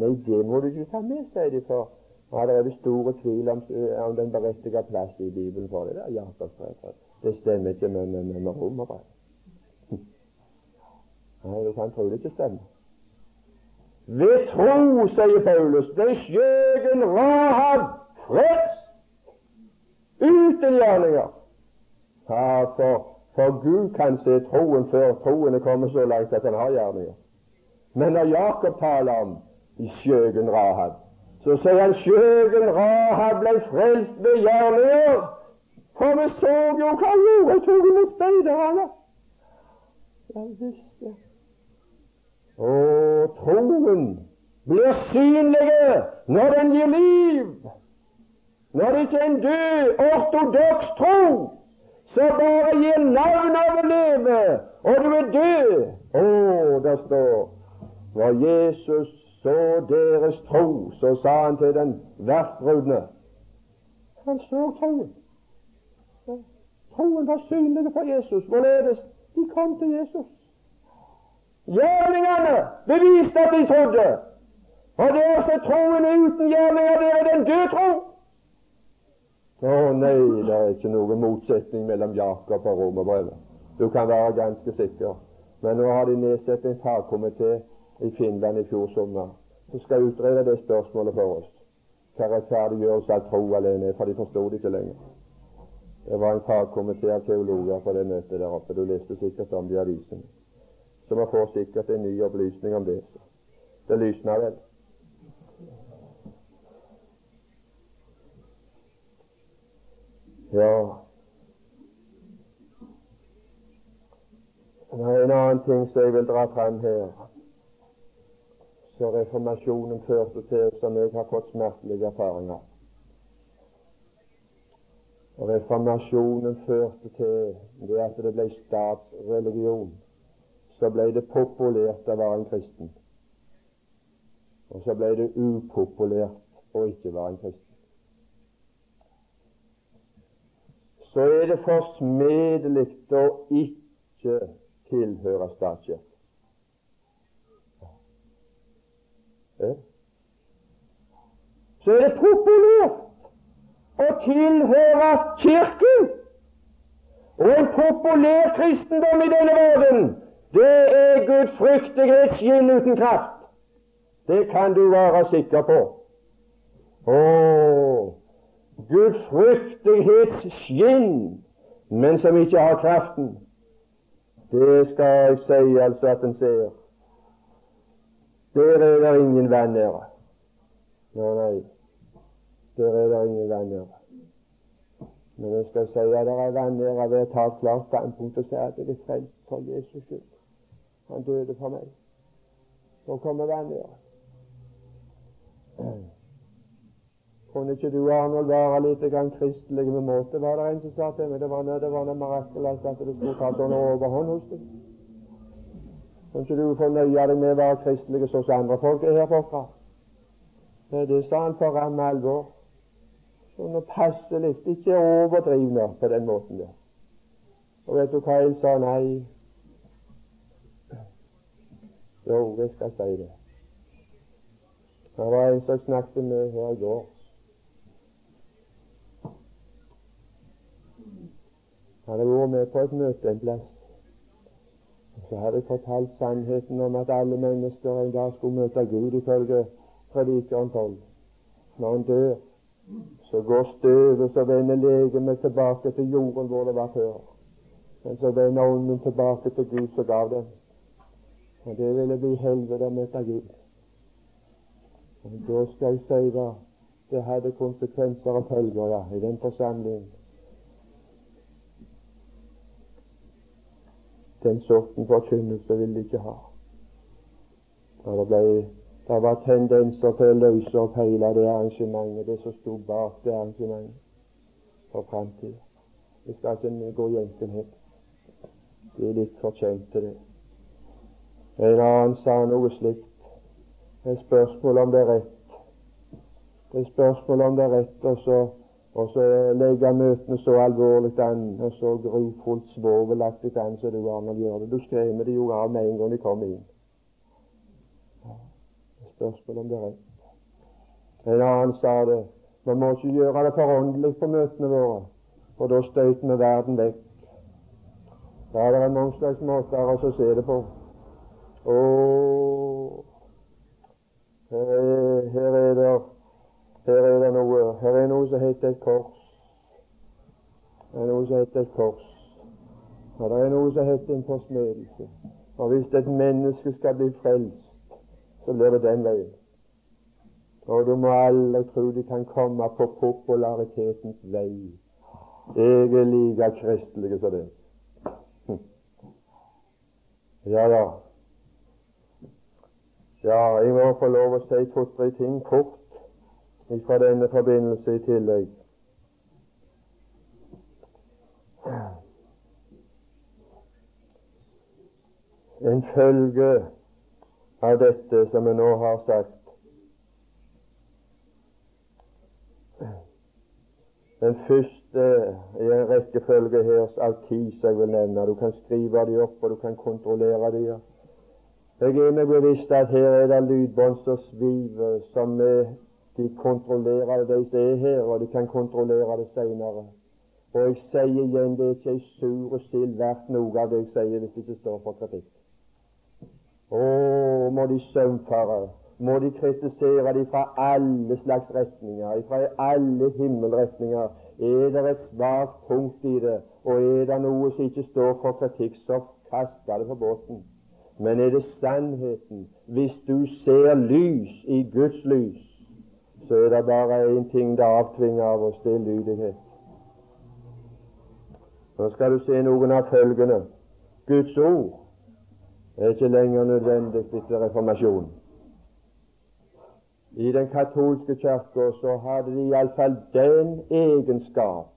Nei, det må du ikke ta med, sier de for. Ja, det er store tvil om, eh, om den berettiga plass i Bibelen for det. der Jakobsbrevet. Det stemmer ikke med, med, med, romerbrevet. Nei, det kan trolig ikke stemmer. Ved tro, sier Paulus, ble skjøgen Rahab frelst uten gjerninger. Ja, for, for Gud kan se troen før troen er kommet så langt at han har gjerninger. Men når Jakob taler om i skjøgen Rahab, så sier han skjøgen Rahab ble frelst ved gjerninger. For vi så jo hva han gjorde, tok imot speiderne. Ja visst. Og troen blir synlig når den gir liv. Når det ikke er en død, ortodoks tro så bare gir navn av å leve, og du er død. Å, det står Når Jesus så deres tro, så sa han til den verftbrudne Han så troen. Troen var synlig for Jesus. Hvorledes? De kom til Jesus. Gjerningene beviste at de trodde. Og det er også troen uten gjerninger, det er den døde tro. Å nei, det er ikke noen motsetning mellom Jakob og romerbrevet. Du kan være ganske sikker. Men nå har de nedsatt en fagkomité i Finland i fjor sommer som skal utrede det spørsmålet for oss. Hva rettferdiggjørelse av tro alene er, for de forsto det ikke lenger. Det var en fagkomité av teologer på det møtet der oppe. Du leste sikkert om det i avisen. Så man får sikkert en ny opplysning om det. Det lysner vel. Ja en annen ting som jeg vil dra frem her, som reformasjonen førte til, som jeg har fått smertelige erfaringer Reformasjonen førte til det at det ble statsreligion. Så ble det populært å være en kristen. Og så ble det upopulært å ikke være en kristen. Så er det forsmedelig å ikke tilhøre statskirken. Så er det populært å tilhøre Kirken. Og en populær kristendom i denne verden, det er gudfryktighetsskinn uten kraft. Det kan du være sikker på. Å, gudfryktighetsskinn, men som ikke har kraften. Det skal jeg si altså at en ser. Der er det ingen venner. Nei, nei. Der er det ingen venner. Men jeg skal si at det er venner ved å ta klart standpunkt og si at jeg er frelst for Jesus skyld. Han døde for meg. Så kommer venner. Kunne ikke du, Arnold, være litt grann kristelig med måte? Var det en som sa til meg det var noe mirakuløst at du skulle ta sånn overhånd hos deg? Kunne ikke du få nøye deg med å være kristelig sånn som andre folk er her borte? Det sa han for ramme alvor. Sånn passelig, ikke overdrivende på den måten der. Og vet du hva jeg sa? Nei. Jo, jeg skal si det. Det var en som snakket med her i går. Han hadde vært med på et møte en plass. Så hadde jeg fortalt sannheten om at alle mennesker en dag skulle møte Gud ifølge predikeren 12. Når han dør, så går støvet så vender legemet tilbake til jorden hvor det var før. Men så vender ånden tilbake til Gud som gav den. Og det ville bli helvete å møte Gud. Og Da skal jeg si det det hadde konsekvenser og følger ja, i den forsamlingen. Den sorten forkynnelse ville de ikke ha. Og det ble det var tendenser til å løse opp hele det arrangementet, det som sto bak det arrangementet for framtida. Vi skal ikke gå i enkelhet. Det er litt fortjent til det. En annen sa noe slikt. Det er spørsmål om det er rett. Det er spørsmål om det er rett, og så, og så legge møtene så alvorlig an, og så grufullt svovelaktig an som du Arnold gjør det. Du skremmer det jo av med en gang de kommer inn Det er spørsmål om det er rett. En annen sa det vi må ikke gjøre det for åndelig på møtene våre, for da støter vi verden vekk. Da er det mange slags måter å se det på. Og her er, her er det her er det noe Her er noe som heter et kors. Det er noe som heter et kors. Og det er noe som heter en forsmedelse. Og hvis et menneske skal bli frelst, så blir det den veien. Og du må aldri tro de kan komme på popularitetens vei. Jeg er like kristelig som det. Hm. Ja da. Ja, jeg må få lov å si to-tre ting kort fra denne forbindelse i tillegg. En følge av dette som jeg nå har sagt. Den første i en rekkefølge her av ti som jeg vil nevne. Du kan skrive de opp, og du kan kontrollere de. Jeg er meg bevisst at her er det lydbånd som sviver, som de kontrollerer de som er her, og de kan kontrollere det senere. Og jeg sier igjen, det er ikke ei sur sild verdt noe av det jeg sier, hvis det ikke står for kritikk. Å, må de søvnfare, må de kritisere de fra alle slags retninger, fra alle himmelretninger. Er det et svakt punkt i det, og er det noe som ikke står for kritikk, så kast det på båten. Men er det sannheten? Hvis du ser lys i Guds lys, så er det bare én ting det avtvinger av oss, det er lydighet. Nå skal du se noen av følgende. Guds ord er ikke lenger nødvendig etter reformasjonen. I den katolske kirka så hadde de iallfall den egenskap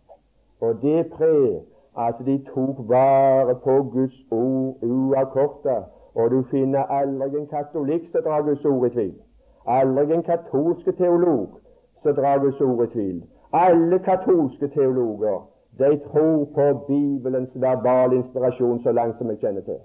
og det preg at de tok vare på Guds ord uavkorta. Og du finner aldri en katolikk som drar Guds ord i tvil. Aldri en katolske teolog som drar Guds ord i tvil. Alle katolske teologer de tror på Bibelens verbale inspirasjon så langt som jeg kjenner til.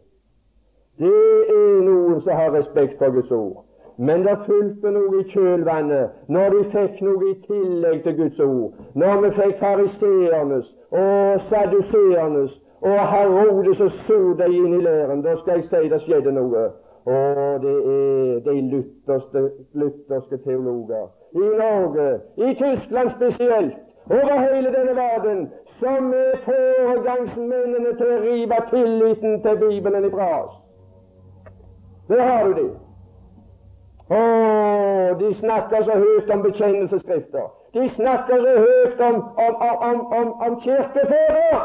Det er noen som har respekt for Guds ord. Men det fulgte noe i kjølvannet når de fikk noe i tillegg til Guds ord. Når vi fikk fariseernes og saduseernes og Herodes og surde inn i læren, da skal jeg si det skjedde noe. Å, det er de lutherske, lutherske teologer i Norge, i Tyskland spesielt, over hele denne verden, som er foregangsmennene til å rive tilliten til Bibelen i bras. Der har du det. Å, de snakker så høyt om bekjennelsesskrifter. De snakker så høyt om, om, om, om, om kirkefedre.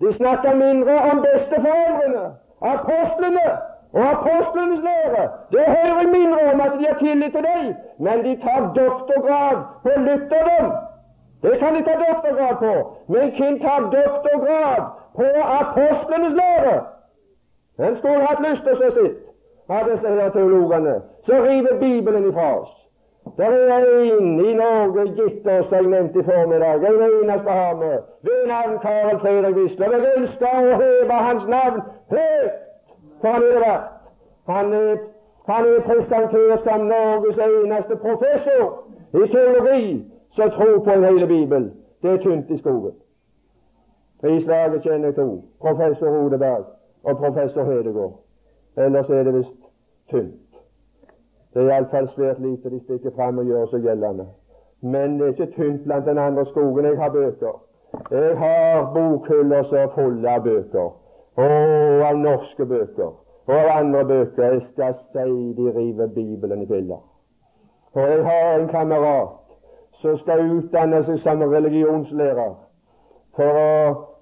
De snakker mindre om besteforeldrene, apostlene og apostlenes lære. Det hører mindre om at de har tillit til deg, men de tar doktorgrad på lutherdom. Det kan de ta doktorgrad på, men hvem tar doktorgrad på apostlenes lære? Den skulle hatt lyst til å se sitt av disse teologene som river Bibelen ifra oss. Det er en i Norge gitt oss, jeg nevnte i formiddag, en eneste vi, ved navn Karl Fredrik Wisler. Jeg ønsker å heve hans navn høyt, for han er det verdt. Han er, han er presentert som Norges eneste professor i teologi som tror på en hele Bibel. Det er tynt i skogen. I slaget kjenner to. Professor Rodeberg og professor Hedegård. Ellers er det visst tynt. Det er iallfall svært lite de stikker fram og gjør seg gjeldende. Men det er ikke tynt blant den andre skogen. Jeg har bøker. Jeg har bokhyller som er fulle av bøker. Og av norske bøker. Og av andre bøker. Jeg skal si de river Bibelen i filler. Og jeg har en kamerat som skal utdanne seg som religionslærer for å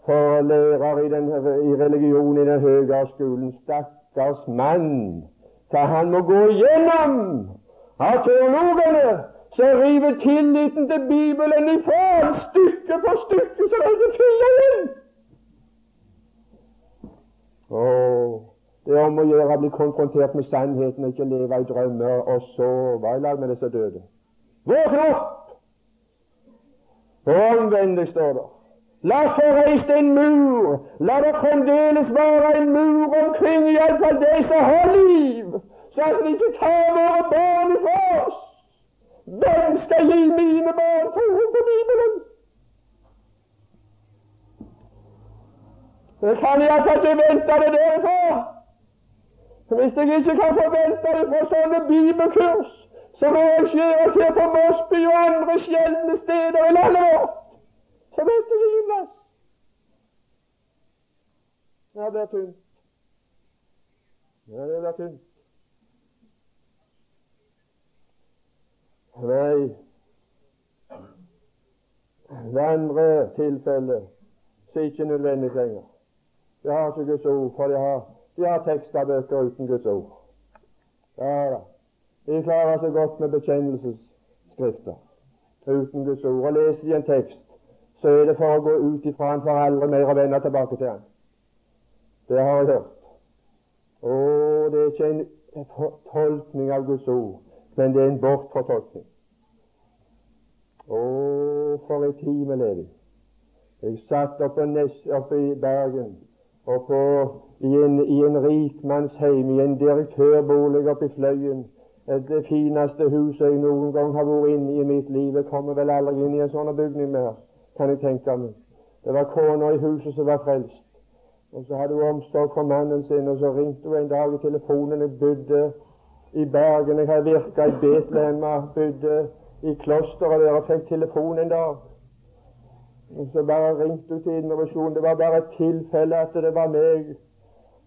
for lærer i, den, i religion i den høyere skolen. Stakk stakkars mann, hva han må gå igjennom av teologene som river tilliten til Bibelen ifra stykke for stykke, så det ikke fyller igjen. Oh, det er om å gjøre å bli konfrontert med sannheten ikke leve i drømmer og sove i lag med disse døde. Våkne opp! Omvend står det. La oss få reist en mur. La det fremdeles være en mur omkring iallfall de som har liv, så at vi ikke tar våre barn fra oss. Hvem skal gi mine barn troen på Bibelen? Det kan iallfall ikke vente det derfra. Hvis jeg ikke kan forvente det fra sånne bibelkurs som arrangeres se på Mosby og andre sjeldne steder i landet vårt, så vet du ingen plass. Ja, det er tynt. Ja, det er tynt. Nei, det andre tilfellet så ikke nødvendig lenger. De har ikke Guds ord, for de har, de har tekstbøker uten Guds ord. Ja da. De klarer seg godt med bekjennelsesskrifter uten Guds ord. Og leser de en tekst, så er det for å gå ut ifra en for aldri mer å vende tilbake til han. Det har jeg hørt. Og det er ikke en tolkning av Guds ord, men det er en bortfortolkning. Å, for en tid vi lever i. Jeg satt oppe, oppe i Bergen oppe i en, i en rikmannsheim, i en direktørbolig oppe i Fløyen. Det fineste huset jeg noen gang har vært inne i mitt liv. Jeg kommer vel aldri inn i en sånn bygning mer kan jeg tenke meg. Det var kona i huset som var frelst. Og så hadde hun omsorg for mannen sin, og så ringte hun en dag i telefonen. Jeg bodde i Bergen, jeg har virka i Betlehem, bodde i klosteret der og fikk telefon en dag. Og Så bare ringte hun til innovasjon. Det var bare et tilfelle at det var meg.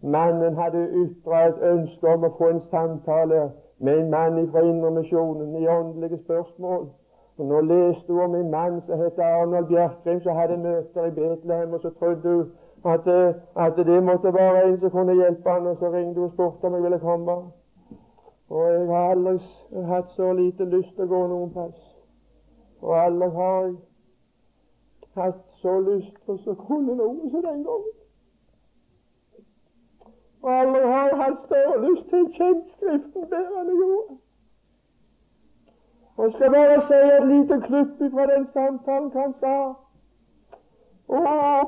Mannen hadde ytra et ønske om å få en samtale med en mann fra Indremisjonen i åndelige spørsmål. Og Nå leste hun om en mann som het Arnold Bjerkreim, som hadde møter i Betlehem, og så trodde hun at, at, det måtte være en som kunne hjelpe han, og så ringte hun og spurte om jeg ville komme. Og jeg har aldri hatt så lite lyst til å gå noen plass. Og aldri har jeg hatt så lyst på å kunne noe som den gangen. Og aldri har jeg hatt større lyst til kjent Skriften bedre enn jeg gjorde. Og skal bare si et lite klipp fra den samtalen han sa. Å,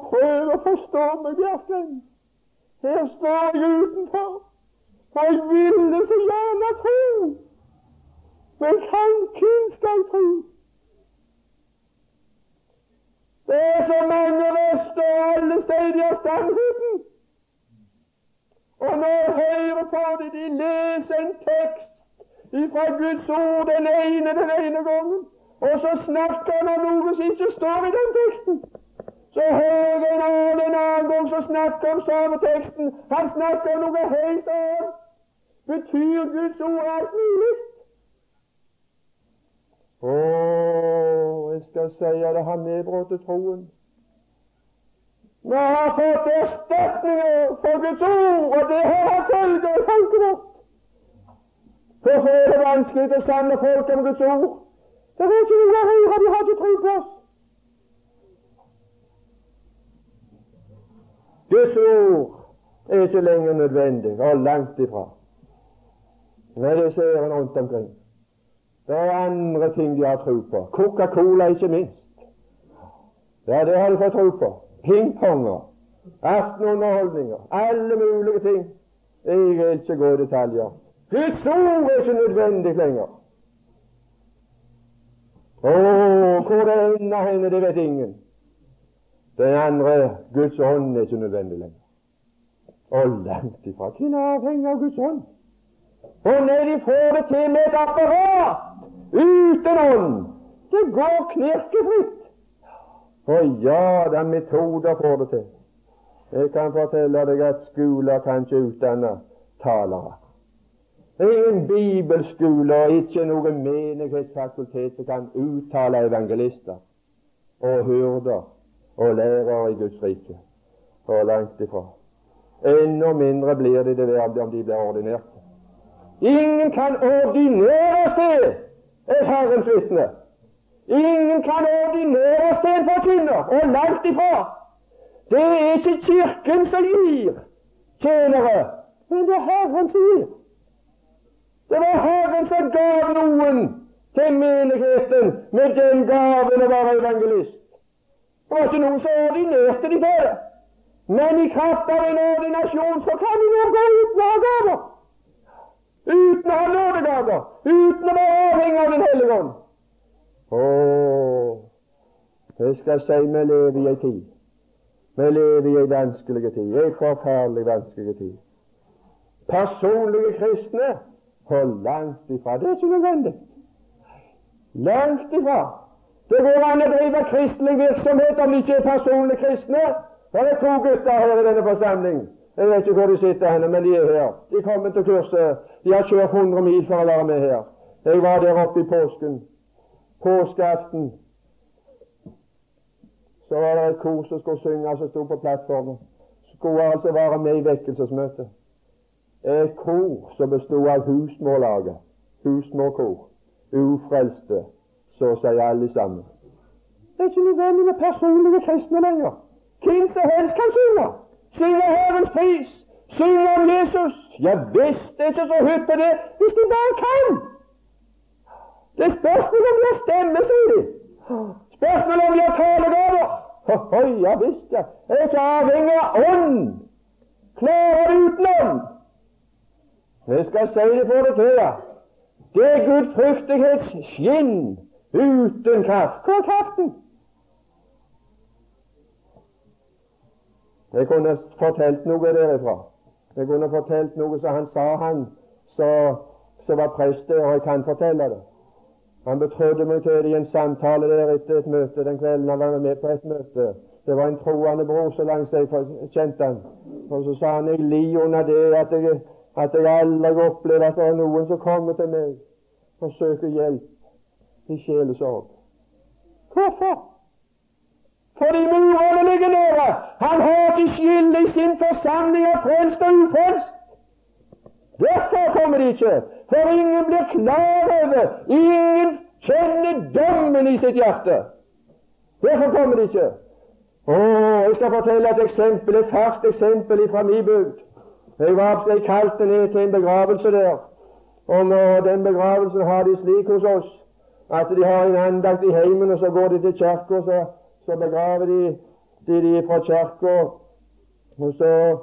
prøv å forstå meg, Bjerkreim. Her står jeg utenfor. For jeg ville så gjerne tro. Men tanken skal jeg tro. Det er så mange røster, alle steder i sannheten. Og jeg hører på det, de leser en tekst fra Guds ord den ene den ene gangen, og så snakker han om noe som ikke står i den teksten. Så hører en annen en annen gang så snakker om samme teksten. Han snakker om noe helt annet. Betyr Guds ord alt mulig? Å, jeg skal si at det har nedbrutt troen. Vi har fått erstatninger for Guds ord, og det har følger i folket vårt. Hvorfor er det vanskelig å samle folk om Guds ord? Det er ikke noe å høre, de har ikke tro på oss. Guds ord er ikke lenger nødvendig, og langt ifra. Nei, det ser en rundt omkring. Det er andre ting de har tro på. Coca-Cola, ikke minst. Ja, det har de fått tro på pingponger, aftenunderholdninger, alle mulige ting. Jeg vil ikke gå i detaljer. Guds ord er ikke nødvendig lenger. Å, hvor det ender henne, det vet ingen. Den andre, Guds ånd, er ikke nødvendig lenger. Og langt ifra. Hvem er avhengig av Guds ånd? Og nei, de får det til med et apparat uten ånd. Det går knirkefritt. Og ja, den metoder får det til. Jeg kan fortelle deg at skoler kan ikke utdanne talere. Ingen bibelskole og ikke noe menighetsfakultet som kan uttale evangelister og hyrder og lærere i Guds rike. Og langt ifra. Enda mindre blir de det om de blir ordinerte. Ingen kan ordinere seg et Herrens vitne. Ingen kan ordinere seg en forkynner, og langt ifra. Det er ikke Kirken som gir tjenere, men det er Herren som gir. Det var Herren som gav noen til menigheten med den gaven å være evangelist. Det var ikke noen som ordinerte de på det. Men i kraft av en ordinasjon så kan de nå gå uten å ha gaver. Uten å ha nådegaver. Uten å være avhengig av Den hellige ånd. Jeg skal si vi lever i ei tid. Vi lever i ei vanskelig tid. Ei forferdelig vanskelig tid. Personlige kristne hold langt ifra. Det er ikke nødvendig. Langt ifra. Det går an å drive kristelig virksomhet om de ikke er personlig kristne. Det er to gutter her i denne forsamling. Jeg vet ikke hvor de sitter henne, men de er her. De kommer til kurset. De har kjørt 100 mil for å være med her. Jeg var der oppe i påsken påskeaften så var det et kor som skulle synge, som sto på plattformen. Skulle altså være med i vekkelsesmøtet. Et kor som bestod av husmorlaget, husmorkor, ufrelste, så sier si alle sammen. Det er ikke nødvendig med personlige kristne lenger. Hvem som helst kan synge. Synge Herrens pris, synge om Jesus. Ja visst, det er ikke så hypp på det hvis de bare kan. Det er spørsmål om de har stemme, sier de. Spørsmål om de har talegaver. Ja visst, ja. Jeg er ikke avhengig av ånd. Klarer det utenom. Jeg skal si det for deg til. Det er gudfryktighetsskinn uten kraft. Hvor er kraften? Jeg kunne fortalt noe derifra. Jeg kunne fortalt noe som han sa, han som var prest der, og jeg kan fortelle det. Han betrodde meg til det i en samtale der etter et møte den kvelden han var med på et møte Det var en troende bror så langt jeg kjente han. Og så sa han jeg lider under det at jeg, at jeg aldri opplever at det er noen som kommer til meg og søker hjelp i sjelesorg. Hvorfor? Fordi murene ligger nede. Han har ikke skyld i sin forsamling av frelst og ufrelst. Derfor kommer de ikke. For ingen blir klar over, ingen kjenner dommen i sitt hjerte. Derfor kommer de ikke. Å, jeg skal fortelle et eksempel, et ferskt eksempel fra min bygd. Jeg jeg kalte ned til en begravelse der. Og den begravelsen har de slik hos oss at de har en andakt i heimen, og så går de til kirka, så, så begraver de de, de fra kirka. Og så,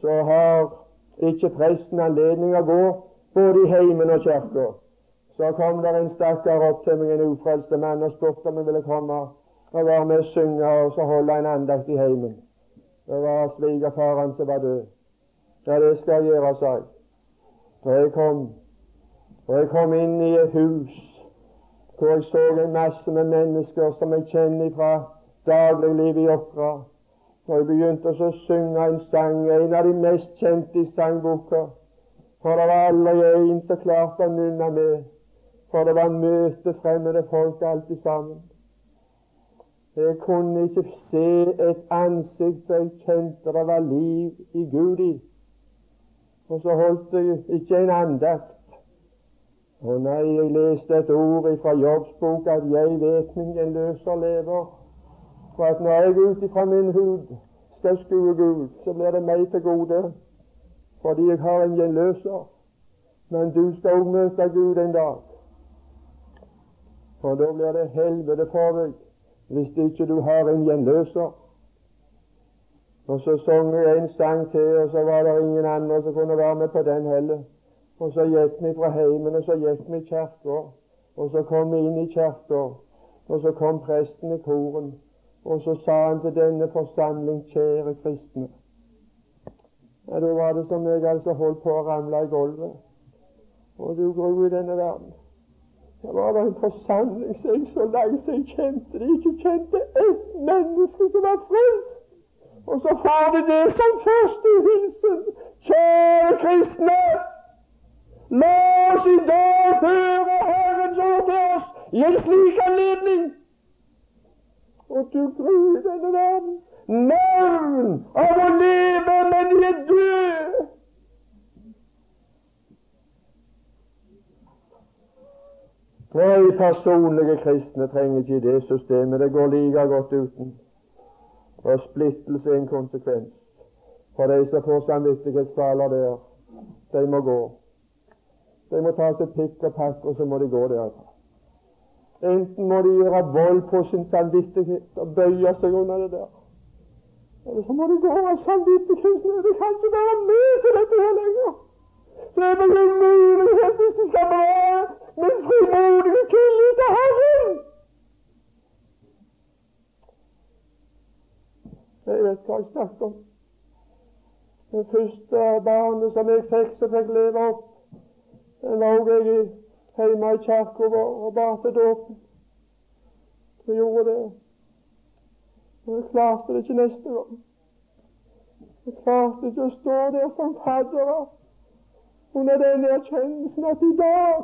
så har ikke presten anledning å gå både i heimen og kirka. Så kom der en stakkar opp til meg, en ufrelst mann, og spurte om jeg ville komme og være med og synge og så holde en andakt i heimen. Det var svigerfaren som var død. Ja, det skal gjøre, seg. Da jeg kom, og jeg kom inn i et hus hvor jeg så en masse med mennesker som jeg kjenner fra dagliglivet i Åkra. Og jeg begynte å synge en sang, en av de mest kjente i sangboka. For det var aldri en som klarte å nynne med. For det var møte fremmede folk alltid sammen. Jeg kunne ikke se et ansikt som jeg kjente det var liv i Gud i. Og så holdt jeg ikke en andakt. Å nei, jeg leste et ord fra Jobbsbok at 'jeg vet min løser lever'. For at når jeg ut ifra min hud skal skue Gud, så blir det meg til gode, fordi jeg har en gjenløser. Men du skal òg møte Gud en dag, for da blir det helvete for deg hvis ikke du har en gjenløser. Og så sang jeg en sang til, og så var det ingen andre som kunne være med på den heller. Og så gikk vi fra heimen, og så gikk vi i kirka. Og så kom vi inn i kirka, og så kom presten i koren. Og så sa han til denne forsamling, kjære kristne ja, Da var det som jeg altså holdt på å ramle i gulvet. Og du gru i denne verden. Det var da en forsamling som jeg så langt jeg kjente det, ikke kjente ett menneske som var frelst. Og så får de det som første hilsen. Kjære kristne, la oss i dag høre Herrens ord til oss i en slik anledning. Og du gruer denne verden. Navn av å leve, men de er døde. Nei, personlige kristne trenger ikke det systemet. Det går like godt uten. Og splittelse er en konsekvens. For de som får samvittighetskvaler der, de må gå. De må ta seg pikk og pakk, og så må de gå derfra. Enten må de gjøre vold på sin samvittighet og bøye seg under det der. Eller så må de gå av samvittigheten. De kan ikke være med til dette her lenger. Det er ingen mulighet hvis de skal bevare min frimodige tillit til Herren. Jeg vet hva jeg snakker om. Det første barnet som jeg fikk, som fikk leve opp, den lå jeg hjemme i kirka og ba til dåpen. Jeg gjorde det. Men jeg klarte det ikke neste gang. Jeg klarte ikke å stå der som fadder under den erkjennelsen at i dag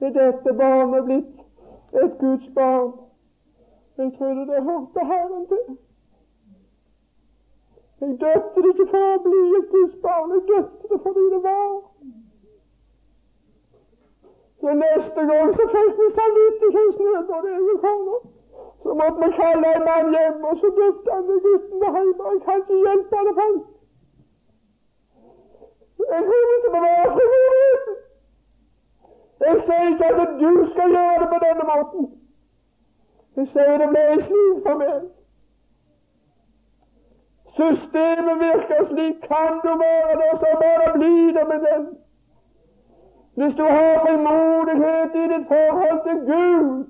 er dette barnet blitt et Guds barn. Jeg trodde det hørte Herren til. Jeg døpte det ikke for å bli et Guds barn, jeg døpte det fordi det var. Så neste gang så fikk vi samvittighetsnød det jeg jo opp. Så måtte vi kalle en mann hjem, og så døpte han den gutten hjemme. Jeg kan ikke hjelpe det, folk. Jeg vil ikke bevare frimodigheten. Jeg sier ikke at du skal gjøre det på denne måten. Jeg sier det ble slik for meg. Systemet virker slik. Kan du være det, så bare bli det med den. Hvis du har frimodighet i ditt forhold til Gud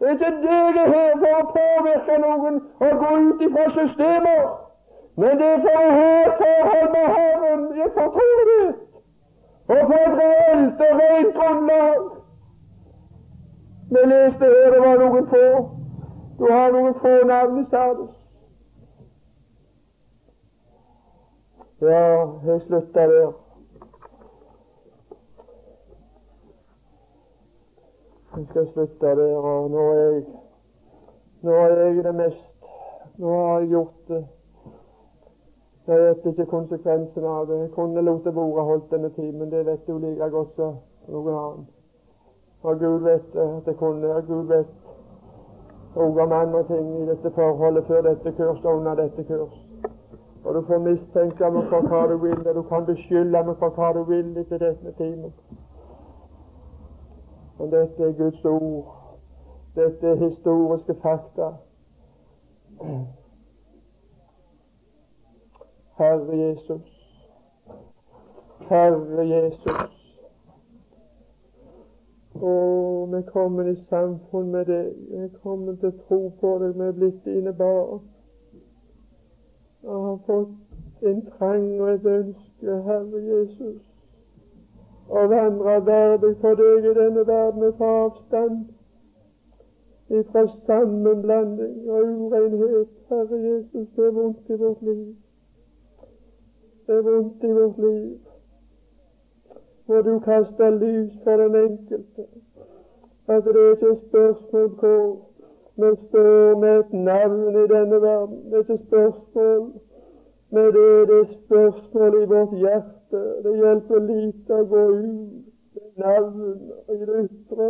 Det er ikke deg er her for å påvirke noen og gå ut ifra systemer, men det er for å ha forhold med Herren i fortrolighet og på et reelt og rent grunnlag. Vi leste her det var noen få Du har noen få navn i Sardis. Ja, jeg slutter der. Jeg skal slutte der, og nå er jeg Nå er jeg det mest. Nå har jeg gjort det. Jeg vet ikke konsekvensen av det. Jeg kunne latt det være holdt denne timen, det vet du like godt som noen annen. Og Gud vet at det kunne, og Gud vet òg om andre ting i dette forholdet før dette kurs og under dette kurs. Og du får mistenke meg for hva du vil, og du kan beskylde meg for hva du vil etter denne timen. Men dette er Guds ord. Dette er historiske fakta. Herre Jesus. Herre Jesus. Å, vi kommer i samfunn med deg. Vi er kommet til tro på deg. Vi er blitt dine barn. Og har fått en trang og et ønske, Herre Jesus, å vandre verdig for deg i denne verden ta avstand ifra sammenblanding og urenhet. Herre Jesus, det er vondt i vårt liv. Det er vondt i vårt liv. Må du kaste lys for den enkelte. At det er ikke spørsmål hvor vi står med et navn i denne verden. Det er spørsmål men det det spørsmål i vårt hjerte. Det hjelper lite å gå ut med navn i det ytre.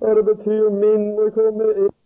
Og det betyr mindre hvor vi er.